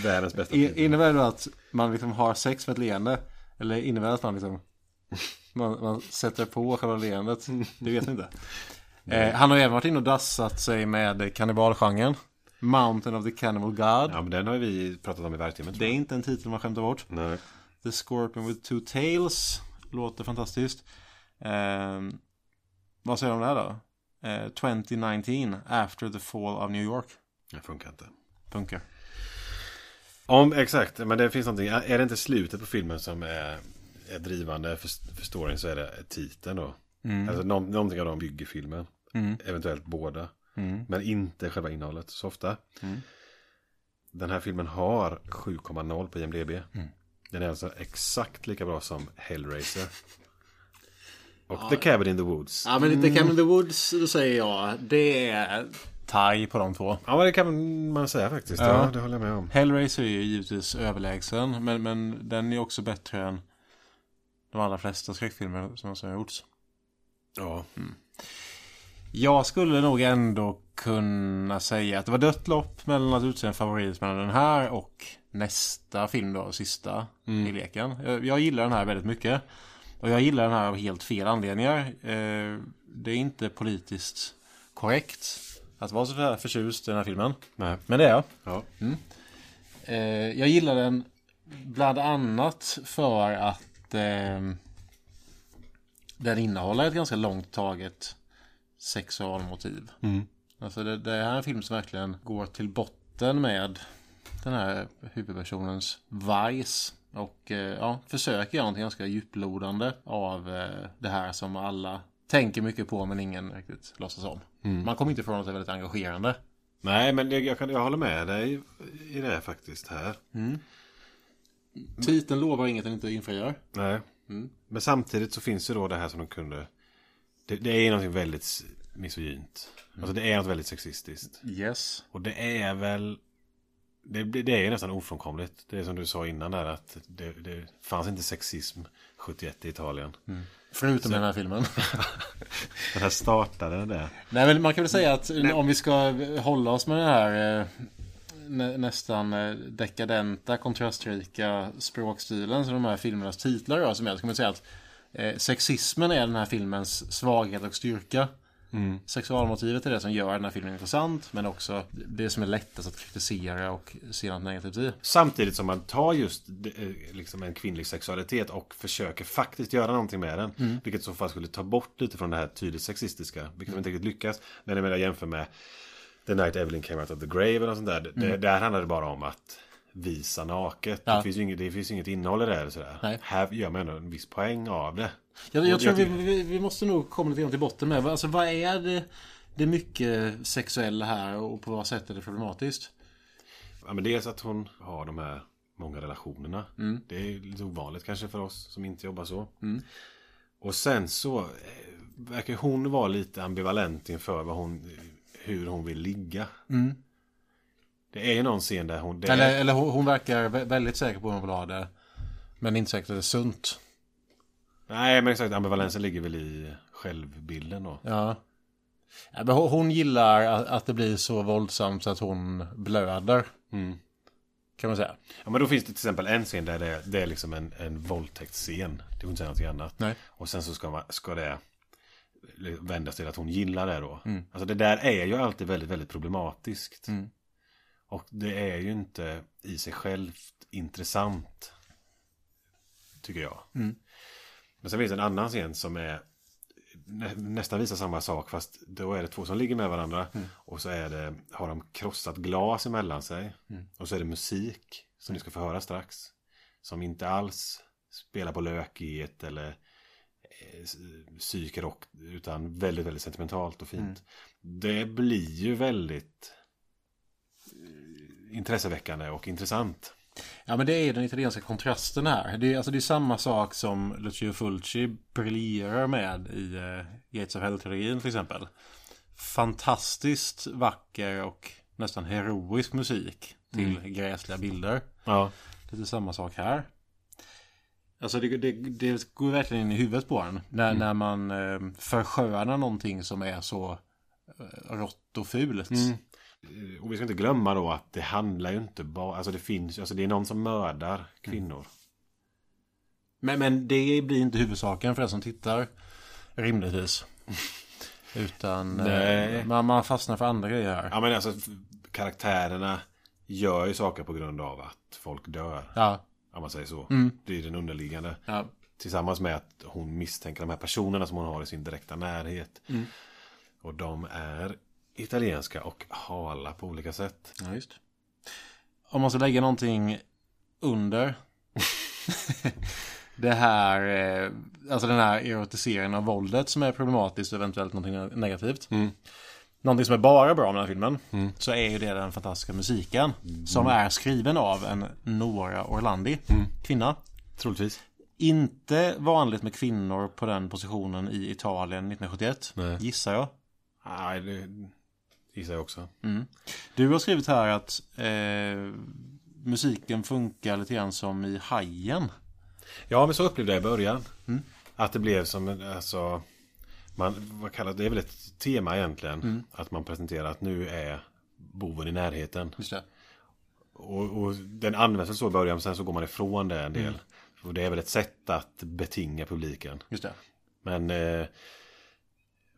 Världens bästa film. innebär det att man liksom har sex med ett leende? Eller innebär det att man liksom man, man sätter på själva leendet? Det vet vi inte. Eh, han har även varit inne och dassat sig med kannibalgenren. Mountain of the Cannibal God. Ja, men den har vi pratat om i vargtimmen. Det är inte en titel man skämtar bort. Nej. The Scorpion with Two Tails. Låter fantastiskt. Eh, vad säger du om det här då? Eh, 2019 After the Fall of New York. Det funkar inte. Punkar. Om, exakt, men det finns någonting. Är det inte slutet på filmen som är, är drivande för, för storyn så är det titeln då. Alltså nå, någonting av dem bygger filmen. Eventuellt båda. Men inte själva innehållet så ofta. Den här filmen har 7,0 på IMDB. Den är alltså exakt lika bra som Hellraiser. Och The Cabin in the Woods. Ja men The Cabin in the Woods, då säger jag, det är taj på de två. Ja, det kan man säga faktiskt. Ja, Ja. det håller jag med om. Hellraiser är ju givetvis överlägsen, men, men den är också bättre än de allra flesta skräckfilmer som har gjorts. Ja. Jag skulle nog ändå kunna säga att det var dött lopp mellan att utse en favorit mellan den här och nästa film då, sista i leken. Jag, jag gillar den här väldigt mycket. Och jag gillar den här av helt fel anledningar. Eh, det är inte politiskt korrekt att vara så här förtjust i den här filmen. Nej. Men det är jag. Ja. Eh, jag gillar den bland annat för att eh, den innehåller ett ganska långt taget sexualmotiv. Alltså det, det här är en film som verkligen går till botten med den här huvudpersonens vice. Och eh, ja, försöker göra någonting ganska djuplodande av eh, det här som alla tänker mycket på men ingen riktigt låtsas om. Man kommer inte ifrån att det är väldigt engagerande. Nej, men jag, kan, jag håller med dig i det faktiskt här. Titeln lovar inget den inte infriar. Nej. Men samtidigt så finns det då det här som de kunde... Det, det är någonting väldigt misogynt. Alltså det är något väldigt sexistiskt. Yes. Och det är väl... Det, det det är ju nästan ofrånkomligt. Det är som du sa innan där att det, det fanns inte sexism 71 i Italien. Förutom den här filmen. Den här startade där. Nej men man kan väl säga att om vi ska hålla oss med den här eh, nä, nästan eh, dekadenta, kontrastrika språkstilen som de här filmernas titlar rör sig med. Så kan man säga att eh, sexismen är den här filmens svaghet och styrka. Sexualmotivet är det som gör den här filmen intressant men också det som är lättast att kritisera och se något negativt i. Samtidigt som man tar just eh, liksom en kvinnlig sexualitet och försöker faktiskt göra någonting med den. Vilket i så fall skulle ta bort lite från det här tydligt sexistiska. Vilket de inte riktigt lyckas. När jag menar jämför med The Night Evelyn Came Out of the Grave eller sånt där. Det, där handlar det bara om att visa naket. Ja. Det, finns inget, det finns inget innehåll i det. Eller sådär. Nej. Här gör man ändå en viss poäng av det. Jag, jag tror vi, tycker- vi, vi måste nog komma lite grann till botten med. Alltså vad är det, det mycket sexuella här och på vad sätt är det problematiskt? Ja, men dels att hon har de här många relationerna. Det är lite ovanligt kanske för oss som inte jobbar så. Och sen så eh, verkar hon vara lite ambivalent inför vad hon, hur hon vill ligga. Det är ju någon scen där hon... Det Eller, är, eller hon, hon verkar vä- väldigt säker på hur hon vill ha det. Men inte säkert att det är sunt. nej, men exakt. Ambivalensen ligger väl i självbilden då. Ja. Ja, men hon, gillar att, att det blir så våldsamt så att hon blöder. Kan man säga. Ja, men då finns det till exempel en scen där det är, det är liksom en, en våldtäktsscen. Det går inte säga någonting annat. Nej. Och sen så ska, man, ska det vändas till att hon gillar det då. Alltså det där är ju alltid väldigt, väldigt problematiskt. Och det är ju inte i sig självt intressant. Tycker jag. Men sen finns det en annan scen som är nä, nästan visar samma sak fast då är det två som ligger med varandra och så är det, har de krossat glas emellan sig och så är det musik som ni ska få höra strax som inte alls spelar på lökighet eller eh, psykrock utan väldigt, väldigt sentimentalt och fint. Det blir ju väldigt intresseväckande och intressant. Ja men det är den italienska kontrasten här. Det är, alltså, det är samma sak som Lucio Fulci briljerar med i uh, Gates of Hell-trilogin till exempel. Fantastiskt vacker och nästan heroisk musik till gräsliga bilder. Ja. Lite samma sak här. Alltså det, det, det går verkligen in i huvudet på en. När, när man eh, förskönar någonting som är så eh, rått och fult. Och vi ska inte glömma då att det handlar ju inte bara, alltså det finns alltså det är någon som mördar kvinnor. Men, men det blir inte huvudsaken för den som tittar. Rimligtvis. Utan eh, man, man fastnar för andra grejer här. Ja men alltså karaktärerna gör ju saker på grund av att folk dör. Ja. Om man säger så. Det är den underliggande. ja. Tillsammans med att hon misstänker de här personerna som hon har i sin direkta närhet. Och de är italienska och hala på olika sätt. Ja, just. Om man ska lägga någonting under det här, eh, alltså den här erotiseringen av våldet som är problematiskt och eventuellt någonting negativt. Någonting som är bara bra med den här filmen. Så är ju det den fantastiska musiken. Som är skriven av en Nora Orlandi, kvinna. Troligtvis. Inte vanligt med kvinnor på den positionen i Italien 1971. Nej. Gissar jag. Nej, det gissar jag också. Du har skrivit här att eh, musiken funkar lite grann som i Hajen. Ja, men så upplevde jag i början. Att det blev som en, alltså... Man, vad kallar det? Är väl ett tema egentligen. Att man presenterar att nu är boven i närheten. Och, och den används så i början, men sen så går man ifrån det en del. Och det är väl ett sätt att betinga publiken. Just det. Men eh,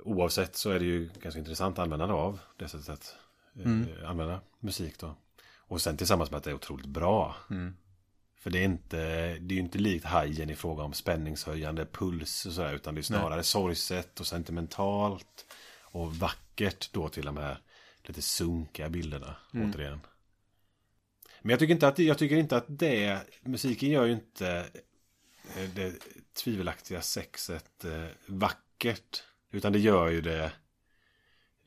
oavsett så är det ju ganska intressant användande av det sättet att eh, använda musik då. Och sen tillsammans med att det är otroligt bra. För det är inte, det är ju inte likt hajen i fråga om spänningshöjande puls och sådär. Utan det är snarare sorgset och sentimentalt. Och vackert då till de här lite sunkiga bilderna återigen. Men jag tycker inte att, jag tycker inte att det, musiken gör ju inte eh, det tvivelaktiga sexet eh, vackert. Utan det gör ju det,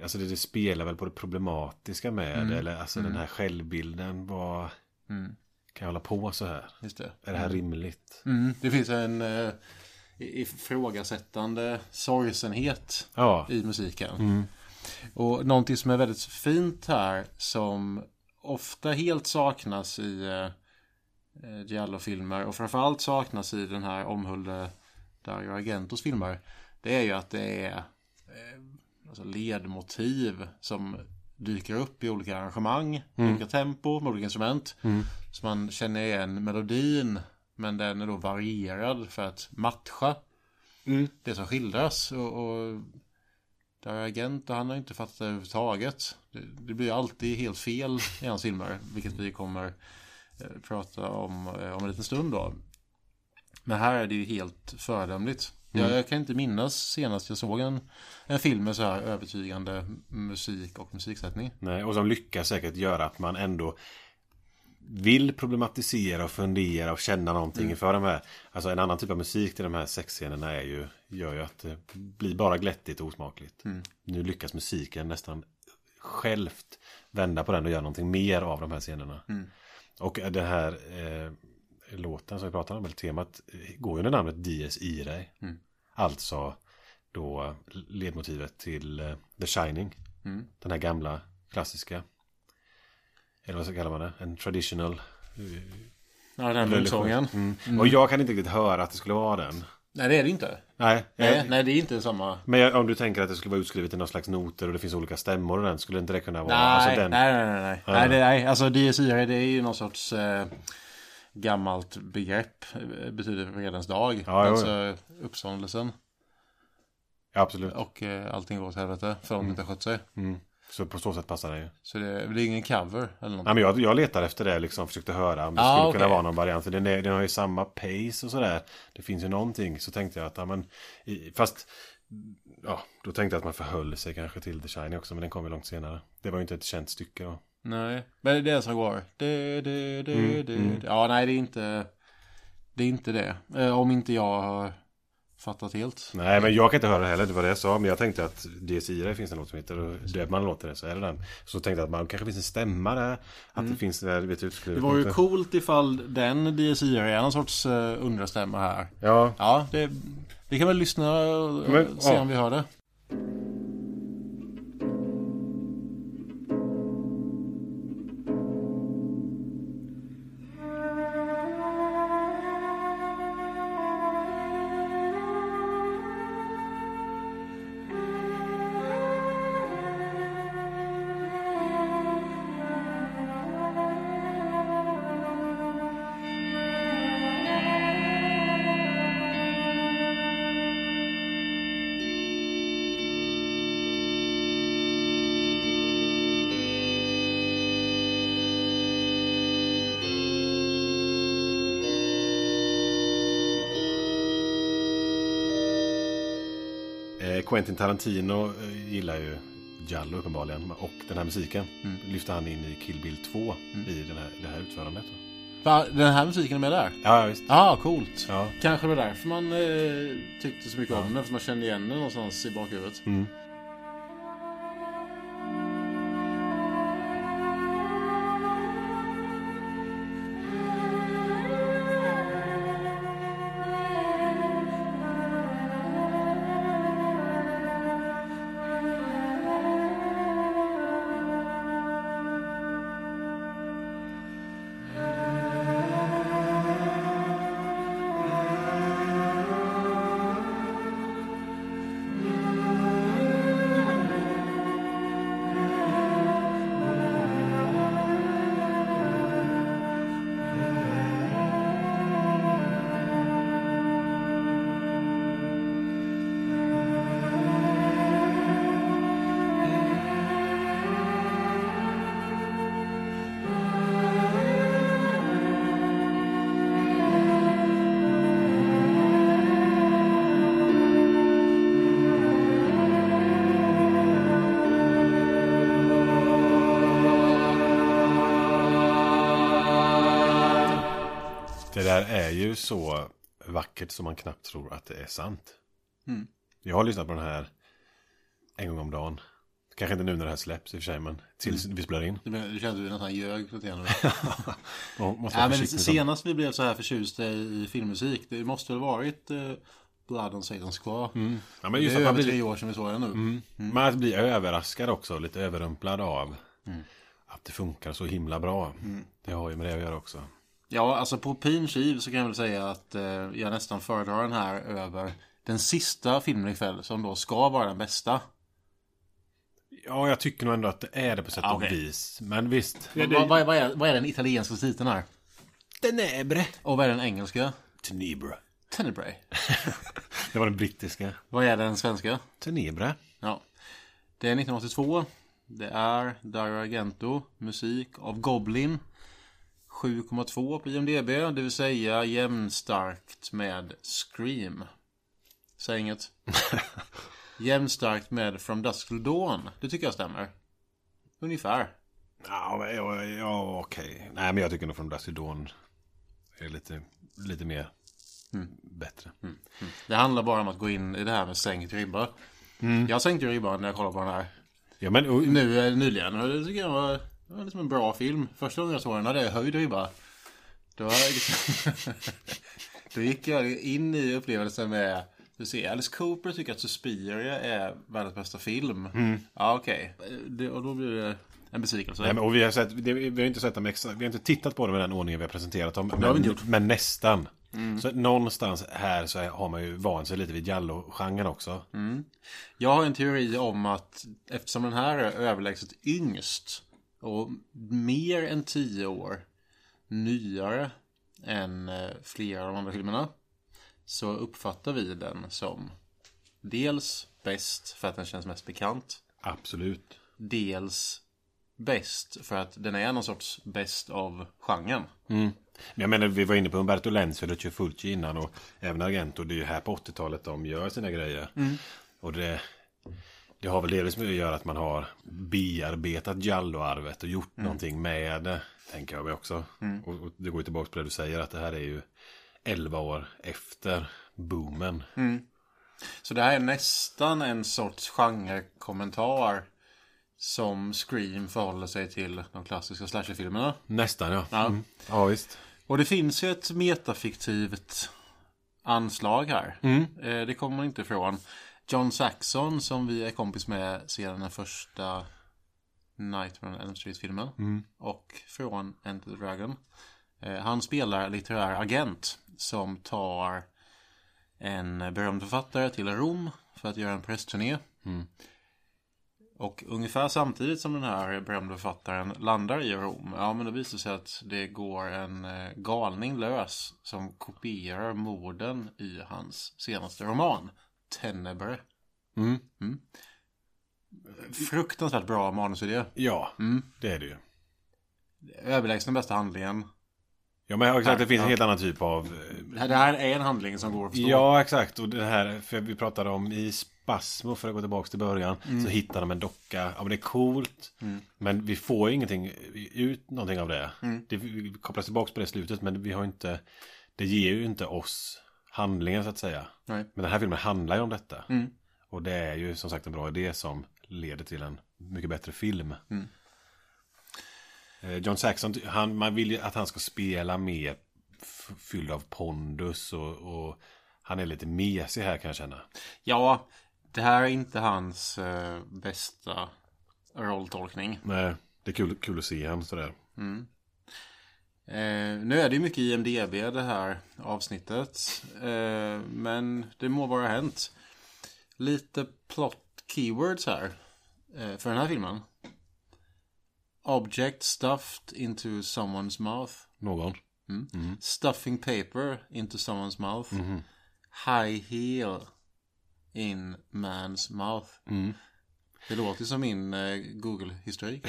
alltså det, det spelar väl på det problematiska med det. Eller alltså den här självbilden, vad kan jag hålla på så här? Just det. Är det här rimligt? Mm, det finns en eh, ifrågasättande sorgsenhet Ja, i musiken. Och någonting som är väldigt fint här som ofta helt saknas i eh, eh, Giallo-filmer och framförallt saknas i den här omhulde Dario Argentos filmer. Det är ju att det är eh, alltså ledmotiv som dyker upp i olika arrangemang, i olika tempo, med olika instrument. Så man känner igen melodin men den är då varierad för att matcha det som skildras. Och, och där är agent och han har inte fattat det överhuvudtaget. Det, det blir alltid helt fel i hans filmer, vilket vi kommer eh, prata om eh, om en liten stund då. Men här är det ju helt föredömligt. Jag, jag kan inte minnas senast jag såg en, en film med så här övertygande musik och musiksättning. nej, och som lyckas säkert göra att man ändå vill problematisera och fundera och känna någonting inför de här. Alltså en annan typ av musik till de här sexscenerna är ju, gör ju att det blir bara glättigt och osmakligt. Nu lyckas musiken nästan självt vända på den och göra någonting mer av de här scenerna. Och den här eh, låten som vi pratar om, eller temat, eh, går ju under namnet Dies Irae. Alltså då ledmotivet till eh, The Shining. Den här gamla klassiska. Eller vad kallar man det? En traditional. Ja, den rundsången. Mm. Och jag kan inte riktigt höra att det skulle vara den. Nej, det är det inte. Nej, Nej, jag, nej det är inte samma. men jag, om du tänker att det skulle vara utskrivet i någon slags noter och det finns olika stämmor och den, skulle inte det kunna vara? Nej, alltså den, nej, nej, nej. Nej, nej, det, nej. Alltså DSI det är ju någon sorts eh, gammalt begrepp. eh, Betyder fredens dag. Ja, jo, alltså uppståndelsen. Ja, absolut. Och eh, allting går åt helvete för de inte har skött sig. Mm. Så på så sätt passar den ju. Så det, det är ingen cover eller något. Nej, men jag, jag letar efter det liksom, försökte höra om det Ah, skulle okej. kunna vara någon variant. Den, är, den har ju samma pace och sådär. Det finns ju någonting. Så tänkte jag att, ja men, i, fast, ja, då tänkte jag att man förhöll sig kanske till The Shiny också. Men den kom ju långt senare. Det var ju inte ett känt stycke då. Nej, men det är det som går. Det, det, det, Mm, det, det. Ja, nej, det är inte det. är inte det. Eh, om inte jag har fattat helt. Nej, men jag kan inte höra det heller. Det var det jag sa. Men jag tänkte att DSI finns en låt som heter och döper man låter det så är det den. Så tänkte jag att man kanske finns en stämma där. Att det finns där, vet du, Mm. Det var ju något. coolt ifall den DSI är någon sorts uh, understämma här. Ja, Ja, det, vi kan väl lyssna och Men, se ja. om vi hör det. Quentin Tarantino eh, gillar ju Giallo uppenbarligen. Och den här musiken Mm. lyfter han in i Kill Bill 2 i den här, det här utförandet. Va, Den här musiken är med där? Ja, ja, visst. Ja, coolt. Ja. Kanske det var därför man eh, tyckte så mycket om den. För man kände igen den någonstans i bakhuvudet. Det så vackert som man knappt tror att det är sant. Jag har lyssnat på den här en gång om dagen. Kanske inte nu när det här släpps i och för sig, men tills vi spelar in. Du, men- kände du nästan ljög lite grann. Vara men senast vi blev så här förtjusta i filmmusik. Det måste väl varit eh, Blood on Satan's Claw. sånt. Ja, men Det just är att man över blir, tre år sedan vi såg den nu. man att bli överraskad också, lite överrumplad av att det funkar så himla bra. Det har ju med det att göra också. Ja, alltså på pin skiv så kan jag väl säga att eh, jag nästan föredrar den här över den sista filmen ikväll som då ska vara den bästa. Ja, jag tycker nog ändå att det är det på sätt och Okej. vis. Men visst. Vad, vad, vad, är, vad är den italienska titeln här? Tenebre. Och vad är den engelska? Tenebre. Tenebrae. Det var den brittiska. Vad är den svenska? Tenebre. Ja. Det är 1982. Det är Dario Argento. Musik av Goblin. 7,2 på IMDB. Det vill säga jämnstarkt med Scream. Säg inget. jämnstarkt med From Dusk Till Dawn. Det tycker jag stämmer. Ungefär. Ja, ja, ja okej. Nej, men jag tycker nog från Dusty Dawn är lite, lite mer bättre. Det handlar bara om att gå in i det här med sänkt ribba. Jag sänkte ribban när jag kollade på den här. Ja, men och, Nu eh, nyligen. Det tycker jag var, det var liksom en bra film. Första gången jag såg den hade jag höjd ribba. Då, liksom, då gick jag in i upplevelsen med du ser, Alice Cooper tycker att Suspiria är världens bästa film. Ja, okej. Det- Och då blir det en besvikelse. nej, men, och vi, har sett, det, vi har inte sett dem exakt, vi har inte tittat på dem i den ordningen vi har presenterat dem. Men, har vi inte gjort. men nästan. Så någonstans här så har man ju vant sig lite vid Jallo-genren också. Jag har en teori om att eftersom den här är överlägset yngst och mer än tio år nyare än eh, flera av de andra filmerna så uppfattar vi den som dels bäst för att den känns mest bekant. Absolut. Dels bäst för att den är någon sorts bäst av genren. Men jag menar, vi var inne på Umberto Lenz och Lucio Fulci innan och även Argento. Det är ju här på 80-talet de gör sina grejer. Och det, det har väl delvis med att göra att man har bearbetat Giallo-arvet och gjort någonting med det. Tänker jag mig också. Och, och det går ju tillbaka på det du säger att det här är ju 11 år efter boomen. Så det här är nästan en sorts genrekommentar som Scream förhåller sig till de klassiska slasherfilmerna. Nästan ja. Ja. Mm. Ja visst. Och det finns ju ett metafiktivt anslag här. Eh, Det kommer man inte ifrån. John Saxon som vi är kompis med sedan den första Nightmare on Elm Street-filmen. Och från Enter the Dragon. Eh, Han spelar litterär agent som tar en berömd författare till Rom för att göra en pressturné. Och ungefär samtidigt som den här berömda författaren landar i Rom, ja men det visar sig att det går en eh, galning lös som kopierar morden i hans senaste roman, Tenebre. Mm. Fruktansvärt bra manusidé. Ja, det är det ju. Överlägsen bästa handlingen. Ja men exakt, det finns en helt annan typ av... eh, Det här, det är en handling som går att förstå. Ja exakt, och det här, för vi pratade om i Spasmo för att gå tillbaka till början. Så hittar de en docka, ja men det är coolt. Men vi får ingenting ut någonting av det. det. Vi kopplas tillbaka på det slutet men vi har inte, det ger ju inte oss handlingen så att säga. Nej. Men den här filmen handlar ju om detta. Och det är ju som sagt en bra idé som leder till en mycket bättre film. Eh, John Saxon, han, man vill ju att han ska spela mer fylld av pondus och, och han är lite mesig här kan jag känna. Ja, det här är inte hans eh, bästa rolltolkning. Nej, det är kul, kul att se han sådär. Eh, nu är det ju mycket IMDB det här avsnittet. Eh, men det må vara hänt. Lite plot keywords här. Eh, för den här filmen. Object stuffed into someone's mouth. Någon. Stuffing paper into someone's mouth. High heel in man's mouth. Det låter som min eh, Google-historik.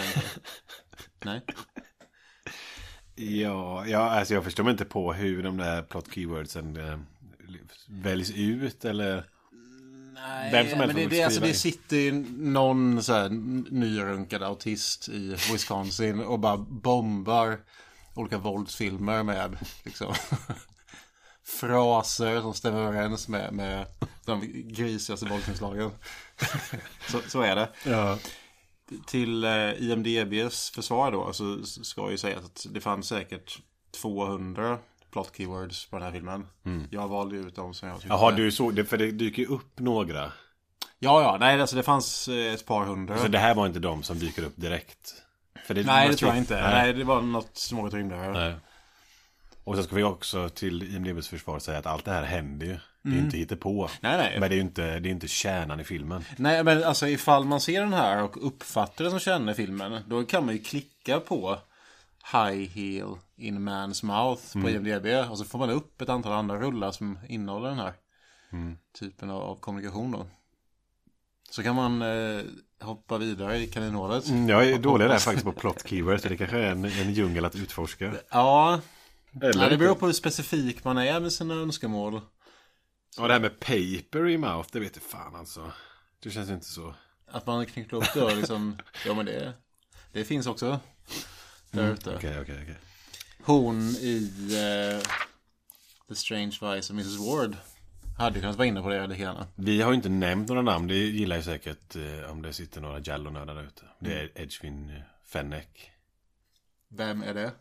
Nej. Ja, ja alltså jag förstår mig inte på hur de där plot keywordsen eh, väljs ut eller... Nej, Vem som helst men det, det, alltså, det sitter någon så här nyrunkad autist i Wisconsin och bara bombar olika våldsfilmer med liksom fraser som stämmer överens med, med de grisigaste våldsinslagen. så, så är det. Ja. Till eh, IMDBs försvar då så ska ju säga att det fanns säkert 200 plot keywords på den här filmen. Jag valde ut dem som jag tyckte. Jaha, du såg det, för det dyker ju upp några. Ja, ja, nej, alltså det fanns eh, ett par hundra. Så det här var inte de som dyker upp direkt. Nej, det tror jag ju- inte. Nej. Nej, det var något något rimligare. Och så ska vi också till IMDBs försvar säga att allt det här händer ju. Det är inte hittepå. Mm. Nej, nej. Men det är ju inte, det är inte kärnan i filmen. Nej, men alltså ifall man ser den här och uppfattar det som känner filmen, då kan man ju klicka på High heel in man's mouth på IMDB och så får man upp ett antal andra rullar som innehåller den här typen av, av kommunikation då. Så kan man eh, hoppa vidare i kaninhålet. Mm, Jag är dålig där faktiskt på plot keywords. Det kanske är en, en djungel att utforska. Ja, Eller nej, det beror på hur specifik man är med sina önskemål. Ja, det här med paper i mouth, det vet jag fan alltså. Det känns inte så. Att man knycklar upp det och liksom, ja men det, det finns också där ute. Okej, okej, okej. Hon i eh, The Strange Vice of Mrs Ward hade kunnat vara inne på det lite grann. Vi har ju inte nämnt några namn. Det gillar ju säkert eh, om det sitter några Jallo-nördar där ute. Det är Edgevin eh, Fenneck. Vem är det?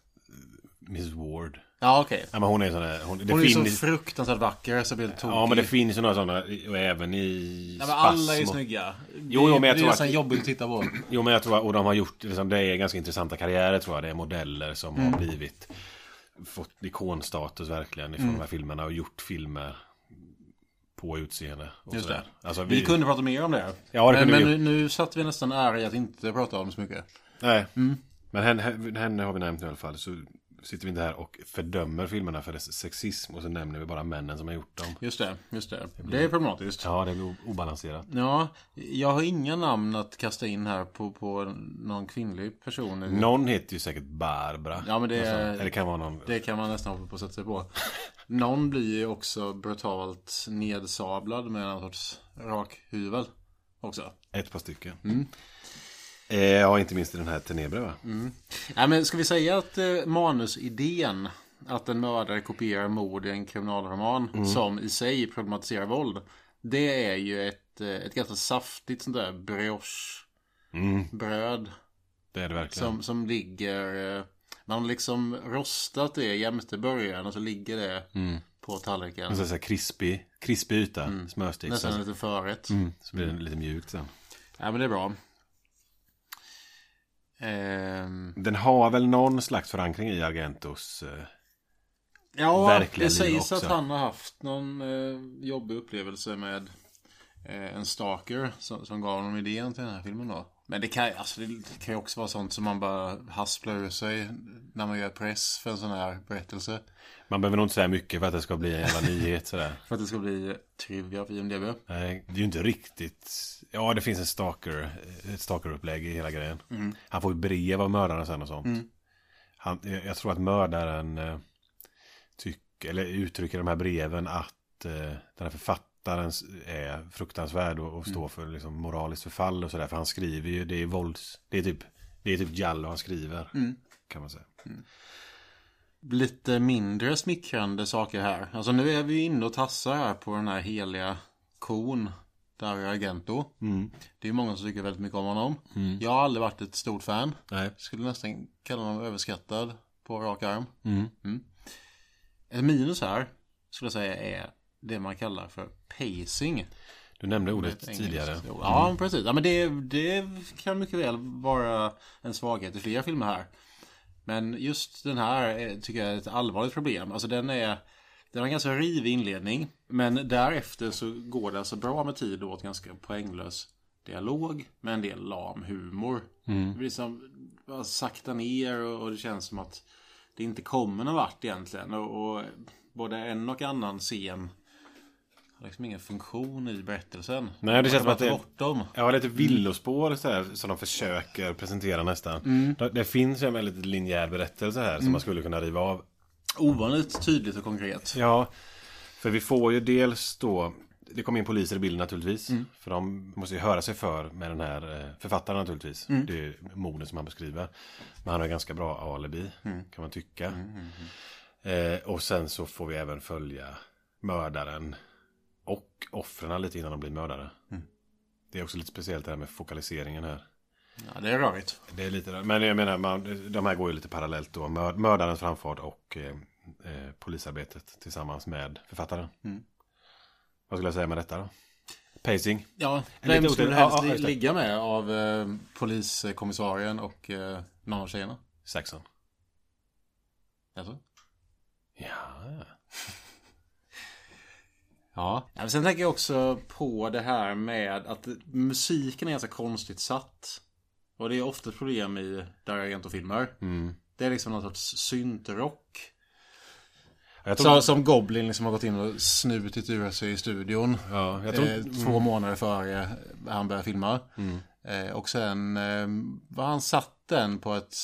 Mrs Ward. Ja okej. Ja, men hon är sån där. Hon, det Hon är så finns, fruktansvärt vacker så blir det tokig. Ja, men det finns ju några sådana. Och även i Ja, men alla är snygga. Jo, jo, men jag det tror är att- nästan jobbigt att titta på. Jo men jag tror att, och de har gjort, liksom, det är ganska intressanta karriärer tror jag. Det är modeller som Mm. har blivit, fått ikonstatus verkligen ifrån Mm. de här filmerna och gjort filmer på utseende. Just det. Alltså, Vi kunde prata mer om det. Ja, det men men vi. nu, nu satt vi nästan ära i att inte prata om så mycket. Nej. Mm. Men henne, henne har vi nämnt i alla fall. Så sitter vi inte här och fördömer filmerna för dess sexism och så nämner vi bara männen som har gjort dem. Just det, just det. Det är problematiskt. Ja, det blir obalanserat. Ja, jag har inga namn att kasta in här på, på någon kvinnlig person. Någon heter ju säkert Barbara. Ja, men det- Alltså, eller det kan vara någon. Det kan man nästan hoppa på att sätta sig på. Någon blir ju också brutalt nedsablad med en sorts rakhyvel också. Ett par stycken. Mm. Eh, ja, inte minst i den här Tenebre va? Ja, men ska vi säga att eh, manusidén att en mördare kopierar mord i en kriminalroman som i sig problematiserar våld. Det är ju ett, eh, ett ganska saftigt sånt där brioche-bröd. Det är det verkligen. Som, som ligger... eh, Man har liksom rostat det jämte början och så ligger det på tallriken. En sån här krispig, krispig yta, smörstek. Nästan Så, lite förrätt. mm, så blir den lite mjukt sen. Ja men det är bra. Ehm, Den har väl någon slags förankring i Argentos. Eh, ja, Verkliga det sägs att han har haft någon eh, jobbig upplevelse med eh, en stalker som, som gav honom idén till den här filmen då. Men det kan, alltså, det kan ju också vara sånt som man bara hasplar ur sig när man gör press för en sån här berättelse. Man behöver nog inte säga mycket för att det ska bli en jävla nyhet sådär. För att det ska bli trivia för IMDB. Nej, det är ju inte riktigt. Ja, det finns en stalker, ett stalkerupplägg i hela grejen. Han får ju brev av mördaren sen och sånt. Han, jag, tror att mördaren, eh, tycker, eller uttrycker de här breven att eh, den här författaren är fruktansvärd och, och står för liksom, moraliskt förfall och sådär. För han skriver ju, det är vålds, det är typ, det är typ Jallo han skriver. Kan man säga. Lite mindre smickrande saker här. Alltså nu är vi inne och tassar här på den här heliga kon. Dario Argento. Det är många som tycker väldigt mycket om honom. Jag har aldrig varit ett stort fan. Nej. Skulle nästan kalla honom överskattad på rak arm. Mm. Ett minus här skulle jag säga är det man kallar för pacing. Du nämnde ordet tidigare. Ja, precis. Ja, men det, det kan mycket väl vara en svaghet i flera filmer här. Men just den här är, tycker jag är ett allvarligt problem. Alltså den är den har en ganska rivig inledning. Men därefter så går det alltså bra med tid åt ganska poänglös dialog med en del lam humor. Det blir liksom bara sakta ner och, och det känns som att det inte kommer någon vart egentligen. Och, och både en och annan scen liksom ingen funktion i berättelsen. Nej, det känns som att det- tar bort dem. Ja, lite villospår så här, som de försöker presentera nästan. Det, det finns ju en väldigt linjär berättelse här som man skulle kunna riva av. Ovanligt tydligt och konkret. Ja, för vi får ju dels då det kommer in poliser i bilden naturligtvis. För de måste ju höra sig för med den här eh, författaren naturligtvis. Det är morden som han beskriver. Men han har ganska bra alibi, kan man tycka. Eh, och sen så får vi även följa mördaren och offren lite innan de blir mördare. Det är också lite speciellt det här med fokaliseringen här. Ja, det är rörigt. Det är lite. Men jag menar, man, de här går ju lite parallellt då. Mör, mördarens framfart och eh, eh, polisarbetet tillsammans med författaren. Vad skulle jag säga med detta då? Pacing. Ja, En vem skulle otur- helst ja, ligga med av eh, poliskommissarien och eh, någon av tjejerna? Saxon. Alltså? Ja. Ja. sen tänker jag också på det här med att musiken är ganska konstigt satt. Och det är ofta ett problem i Dario Argento-filmer. Det är liksom någon sorts syntrock. Jag tror, Så, som Goblin liksom har gått in och snutit ur sig i studion. ja, tror, eh, två månader före han började filma. Eh, och sen eh, var han satt den på ett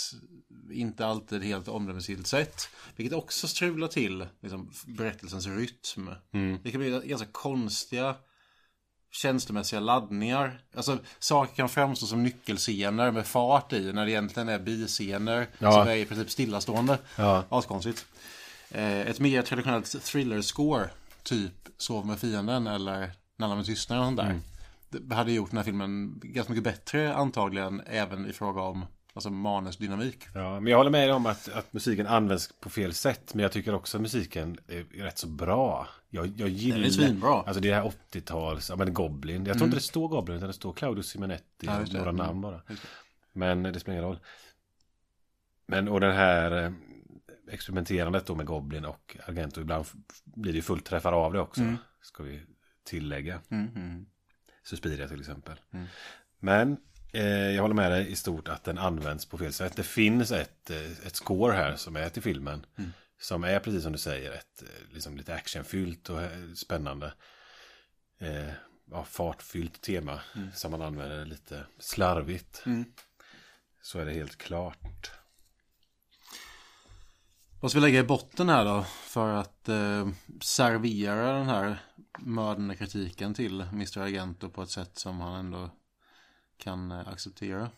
inte alltid helt omdömesgillt sätt. Vilket också strular till liksom, berättelsens rytm. Det kan bli ganska konstiga känslomässiga laddningar. Alltså saker kan framstå som nyckelscener med fart i när det egentligen är biscener Ja. som är i princip stillastående. Ja. Askonstigt. Eh, ett mer traditionellt thriller-score, typ Sov med fienden eller När alla med tystnar och sånt där. Det hade gjort den här filmen ganska mycket bättre antagligen även i fråga om alltså, manusdynamik. ja, men jag håller med om att, att musiken används på fel sätt. Men jag tycker också att musiken är rätt så bra. Jag, jag gillar... Den är svinbra. Alltså det här 80-tals, ja men Goblin. Jag tror inte det står Goblin utan det står Claudio Simonetti. Ja, några Mm. namn bara. Men det spelar ingen roll. Men och den här eh, experimenterandet då med Goblin och Argento. Ibland blir det ju fullträffar av det också. Ska vi tillägga. Mm, mm. Suspiria till exempel. Men eh, jag håller med dig i stort att den används på fel sätt. Det finns ett, eh, ett score här som är till filmen. Som är precis som du säger ett eh, liksom lite actionfyllt och eh, spännande. Eh, ja, fartfyllt tema. Som man använder lite slarvigt. Så är det helt klart. Vad ska vi lägga i botten här då? För att eh, servera den här mördande kritiken till Mr. Argento på ett sätt som han ändå kan eh, acceptera.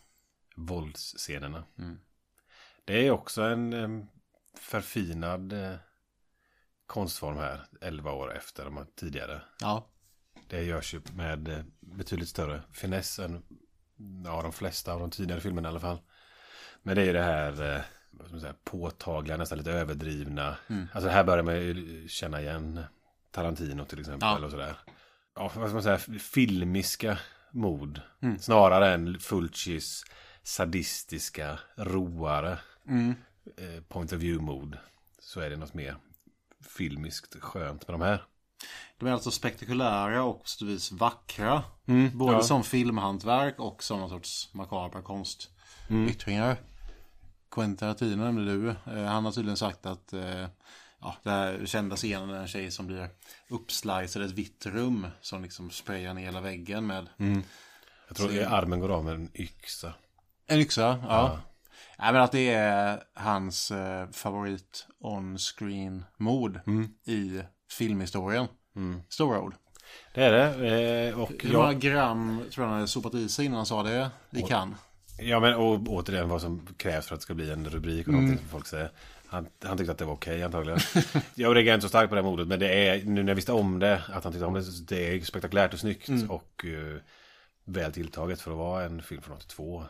Våldsscenerna. Det är också en förfinad eh, konstform här. 11 år efter de tidigare. Ja, Det görs ju med eh, betydligt större finess än ja, de flesta av de tidigare filmerna i alla fall. Men det är ju det här säga, påtagliga, nästan lite överdrivna. Alltså här börjar man ju känna igen Tarantino till exempel. Ja. Och sådär. Ja, vad ska man säga, filmiska mod. Snarare än Fulcis sadistiska, roare eh, point of view mod. Så är det något mer filmiskt skönt med de här. de är alltså spektakulära och på sätt vis vackra. Både ja. som filmhantverk och som någon sorts makabra konstyttringar. Quentin Tarantino nämnde du. Eh, han har tydligen sagt att eh, ja, den här kända scenen är en tjej som blir uppslicead i ett vitt rum som liksom sprayar ner hela väggen med Jag tror att armen går av med en yxa. en yxa. Ja. Nej, men att det är hans eh, favorit on-screen mord i filmhistorien. Stora ord. Det är det. Eh, och Hur många jag, gram tror jag han hade sopat i sig innan han sa det i Cannes? ja, men och, återigen vad som krävs för att det ska bli en rubrik och någonting som folk säger. Han, han tyckte att det var okej antagligen. jag reagerar inte så starkt på det här mordet. Men det är, nu när jag visste om det, att han tyckte om det, det är spektakulärt och snyggt. Och eh, väl tilltaget för att vara en film från 82.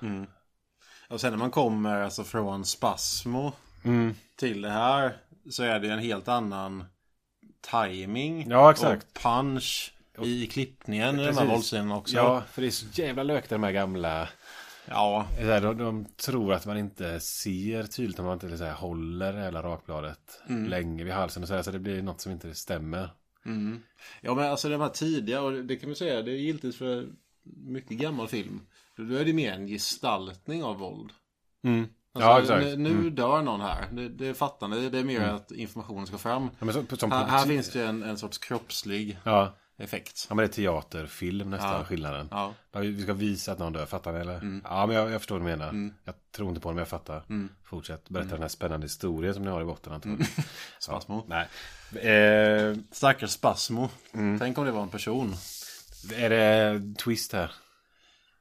Och sen när man kommer alltså från Spasmo Mm. till det här så är det en helt annan timing Ja, exakt. och punch i klippningen i de här våldsscenerna också. Ja, för det är så jävla lökt de här gamla. Ja. Här, de, de tror att man inte ser tydligt om man inte så här, håller hela rakbladet länge vid halsen och så, här, så det blir något som inte stämmer. Ja men alltså de här tidiga och det kan man säga det är giltigt för mycket gammal film. Då är det mer en gestaltning av våld. Alltså, ja, exakt. Mm. Nu, nu dör någon här. Det, det fattar ni. Det är mer att informationen ska fram. Ja, men så, som Här, här finns det en, en sorts kroppslig Ja. Effekt. ja, men det är teaterfilm nästan Ja. skillnaden. Ja. Ja, Vi ska visa att någon dör, fattar ni eller? Ja, men jag, jag förstår vad du menar. Jag tror inte på det, men jag fattar. Fortsätt, berätta den här spännande historien som ni har i botten antagligen. Spasmo. Nej. Eh, Stackars Spasmo. Tänk om det var en person. är det twist här?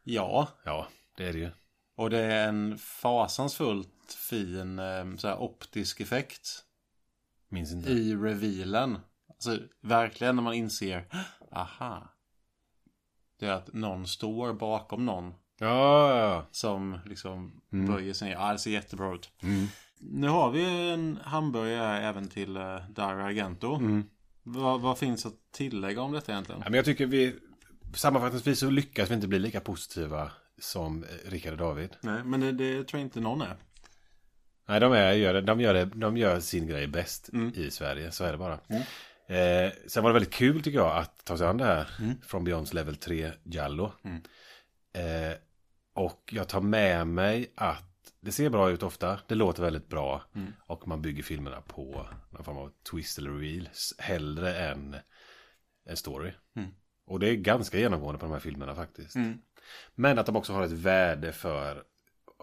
Ja. Ja, det är det ju. Och det är en fasansfullt fin eh, så här, optisk effekt Minns inte. i revealen. Alltså verkligen när man inser, aha. Det är att någon står bakom någon Ja, ja. som liksom Mm. böjer sig ner. Ja, det ser jättebra ut. Nu har vi en hamburgare även till uh, Dario Argento. Mm. Vad, vad finns att tillägga om detta egentligen? Ja, men jag tycker vi sammanfattningsvis så lyckas vi inte bli lika positiva som eh, Rickard och David. Nej, men det, det tror jag inte någon är. Nej, de, är, gör, det- de, gör, det, de gör sin grej bäst i Sverige, så är det bara. Eh, sen var det väldigt kul tycker jag att ta sig an det här från Beyonds Level 3 Jallo. Eh, och jag tar med mig att det ser bra ut ofta, det låter väldigt bra. Och man bygger filmerna på någon form av twist eller reveal hellre än en story. Och det är ganska genomgående på de här filmerna faktiskt. Men att de också har ett värde för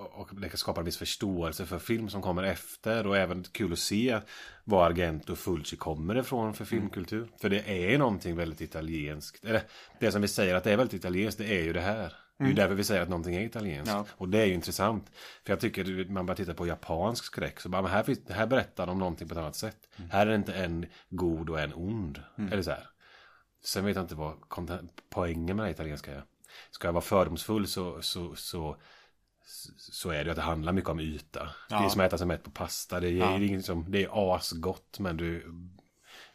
och det kan skapa en viss förståelse för film som kommer efter och även kul att se var Argento och Fulci kommer ifrån för filmkultur. För det är någonting väldigt italienskt. Eller det som vi säger att det är väldigt italienskt, det är ju det här. Det är ju därför vi säger att någonting är italienskt. Ja. Och det är ju intressant. För jag tycker, man bara tittar på japansk skräck. Så bara, men här, finns, här berättar de någonting på ett annat sätt. Här är det inte en god och en ond. Eller så här. Sen vet jag inte vad poängen med det italienska är. Ska jag vara fördomsfull så, så, så, så är det ju att det handlar mycket om yta. Det är Ja. som att äta sig mätt på pasta. Det är, Ja. inget som, det är asgott men du,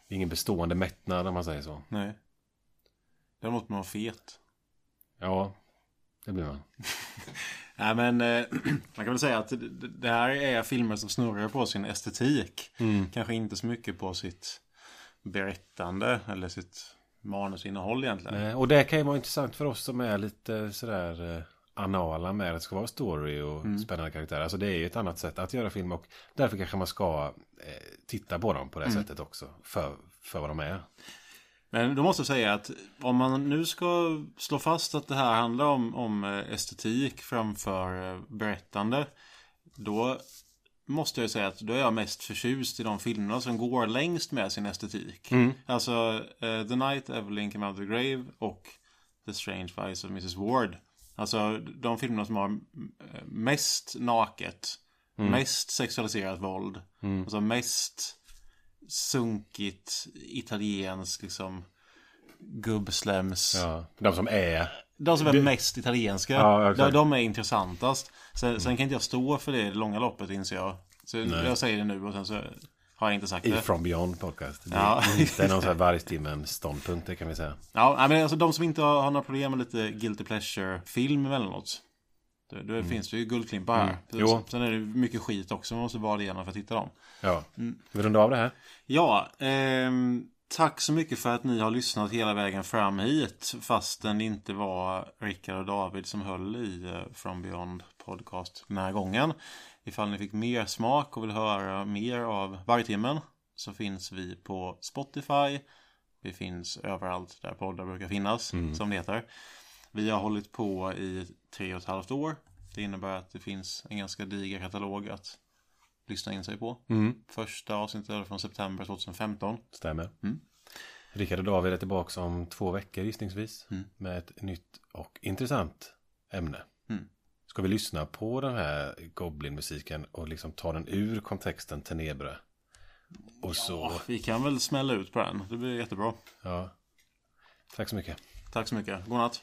det är ingen bestående mättnad om man säger så. Nej. Däremot man var fet. Ja, det blir man. Nej men eh, man kan väl säga att det, här är filmer som snurrar på sin estetik. Kanske inte så mycket på sitt berättande eller sitt manusinnehåll egentligen. Eh, Och det kan ju vara intressant för oss som är lite sådär eh, anala med att det ska vara story och Mm. spännande karaktärer. Alltså det är ju ett annat sätt att göra film och därför kanske man ska eh, titta på dem på det Mm. sättet också. För, för vad de är. Men då måste jag säga att om man nu ska slå fast att det här handlar om, om eh, estetik framför eh, berättande. Då måste jag säga att då är jag mest förtjust i de filmerna som går längst med sin estetik. Alltså eh, The Night Evelyn Came Out of the Grave och The Strange Vice of Mrs Ward. Alltså de filmerna som har eh, mest naket, mest sexualiserat våld. Alltså mest sunkigt italienskt liksom gubbslems. Ja, de som är. De som är mest italienska. Ja, de, de är intressantast. Sen, sen kan inte jag stå för det långa loppet inser jag. Så jag säger det nu och sen så har jag inte sagt I det. From Beyond podcast. Det Ja. är inte någon sån här vargtimmen ståndpunkt, det kan vi säga. Ja, men alltså de som inte har, har några problem med lite guilty pleasure-film emellanåt. Då, då finns det ju guldklimpar här. Sen- Jo. Sen är det mycket skit också man måste vara igenom för att hitta dem. Ja. Ska vi runda av det här? Ja, ehm, tack så mycket för att ni har lyssnat hela vägen fram hit. Fastän det inte var Rickard och David som höll i eh, From Beyond Podcast den här gången. Ifall ni fick mer smak och vill höra mer av Vargtimmen så finns vi på Spotify. Vi finns överallt där poddar brukar finnas, som det heter. Vi har hållit på i tre och ett halvt år. Det innebär att det finns en ganska diger katalog att lyssna in sig på. Mm. Första avsnittet är från september 2015. Stämmer. Mm. Rickard och David är tillbaka om två veckor gissningsvis. Mm. Med ett nytt och intressant ämne. Mm. Ska vi lyssna på den här Goblin-musiken och liksom ta den ur kontexten Tenebre? Och ja, så... vi kan väl smälla ut på den. Det blir jättebra. Ja. Tack så mycket. Tack så mycket. God natt.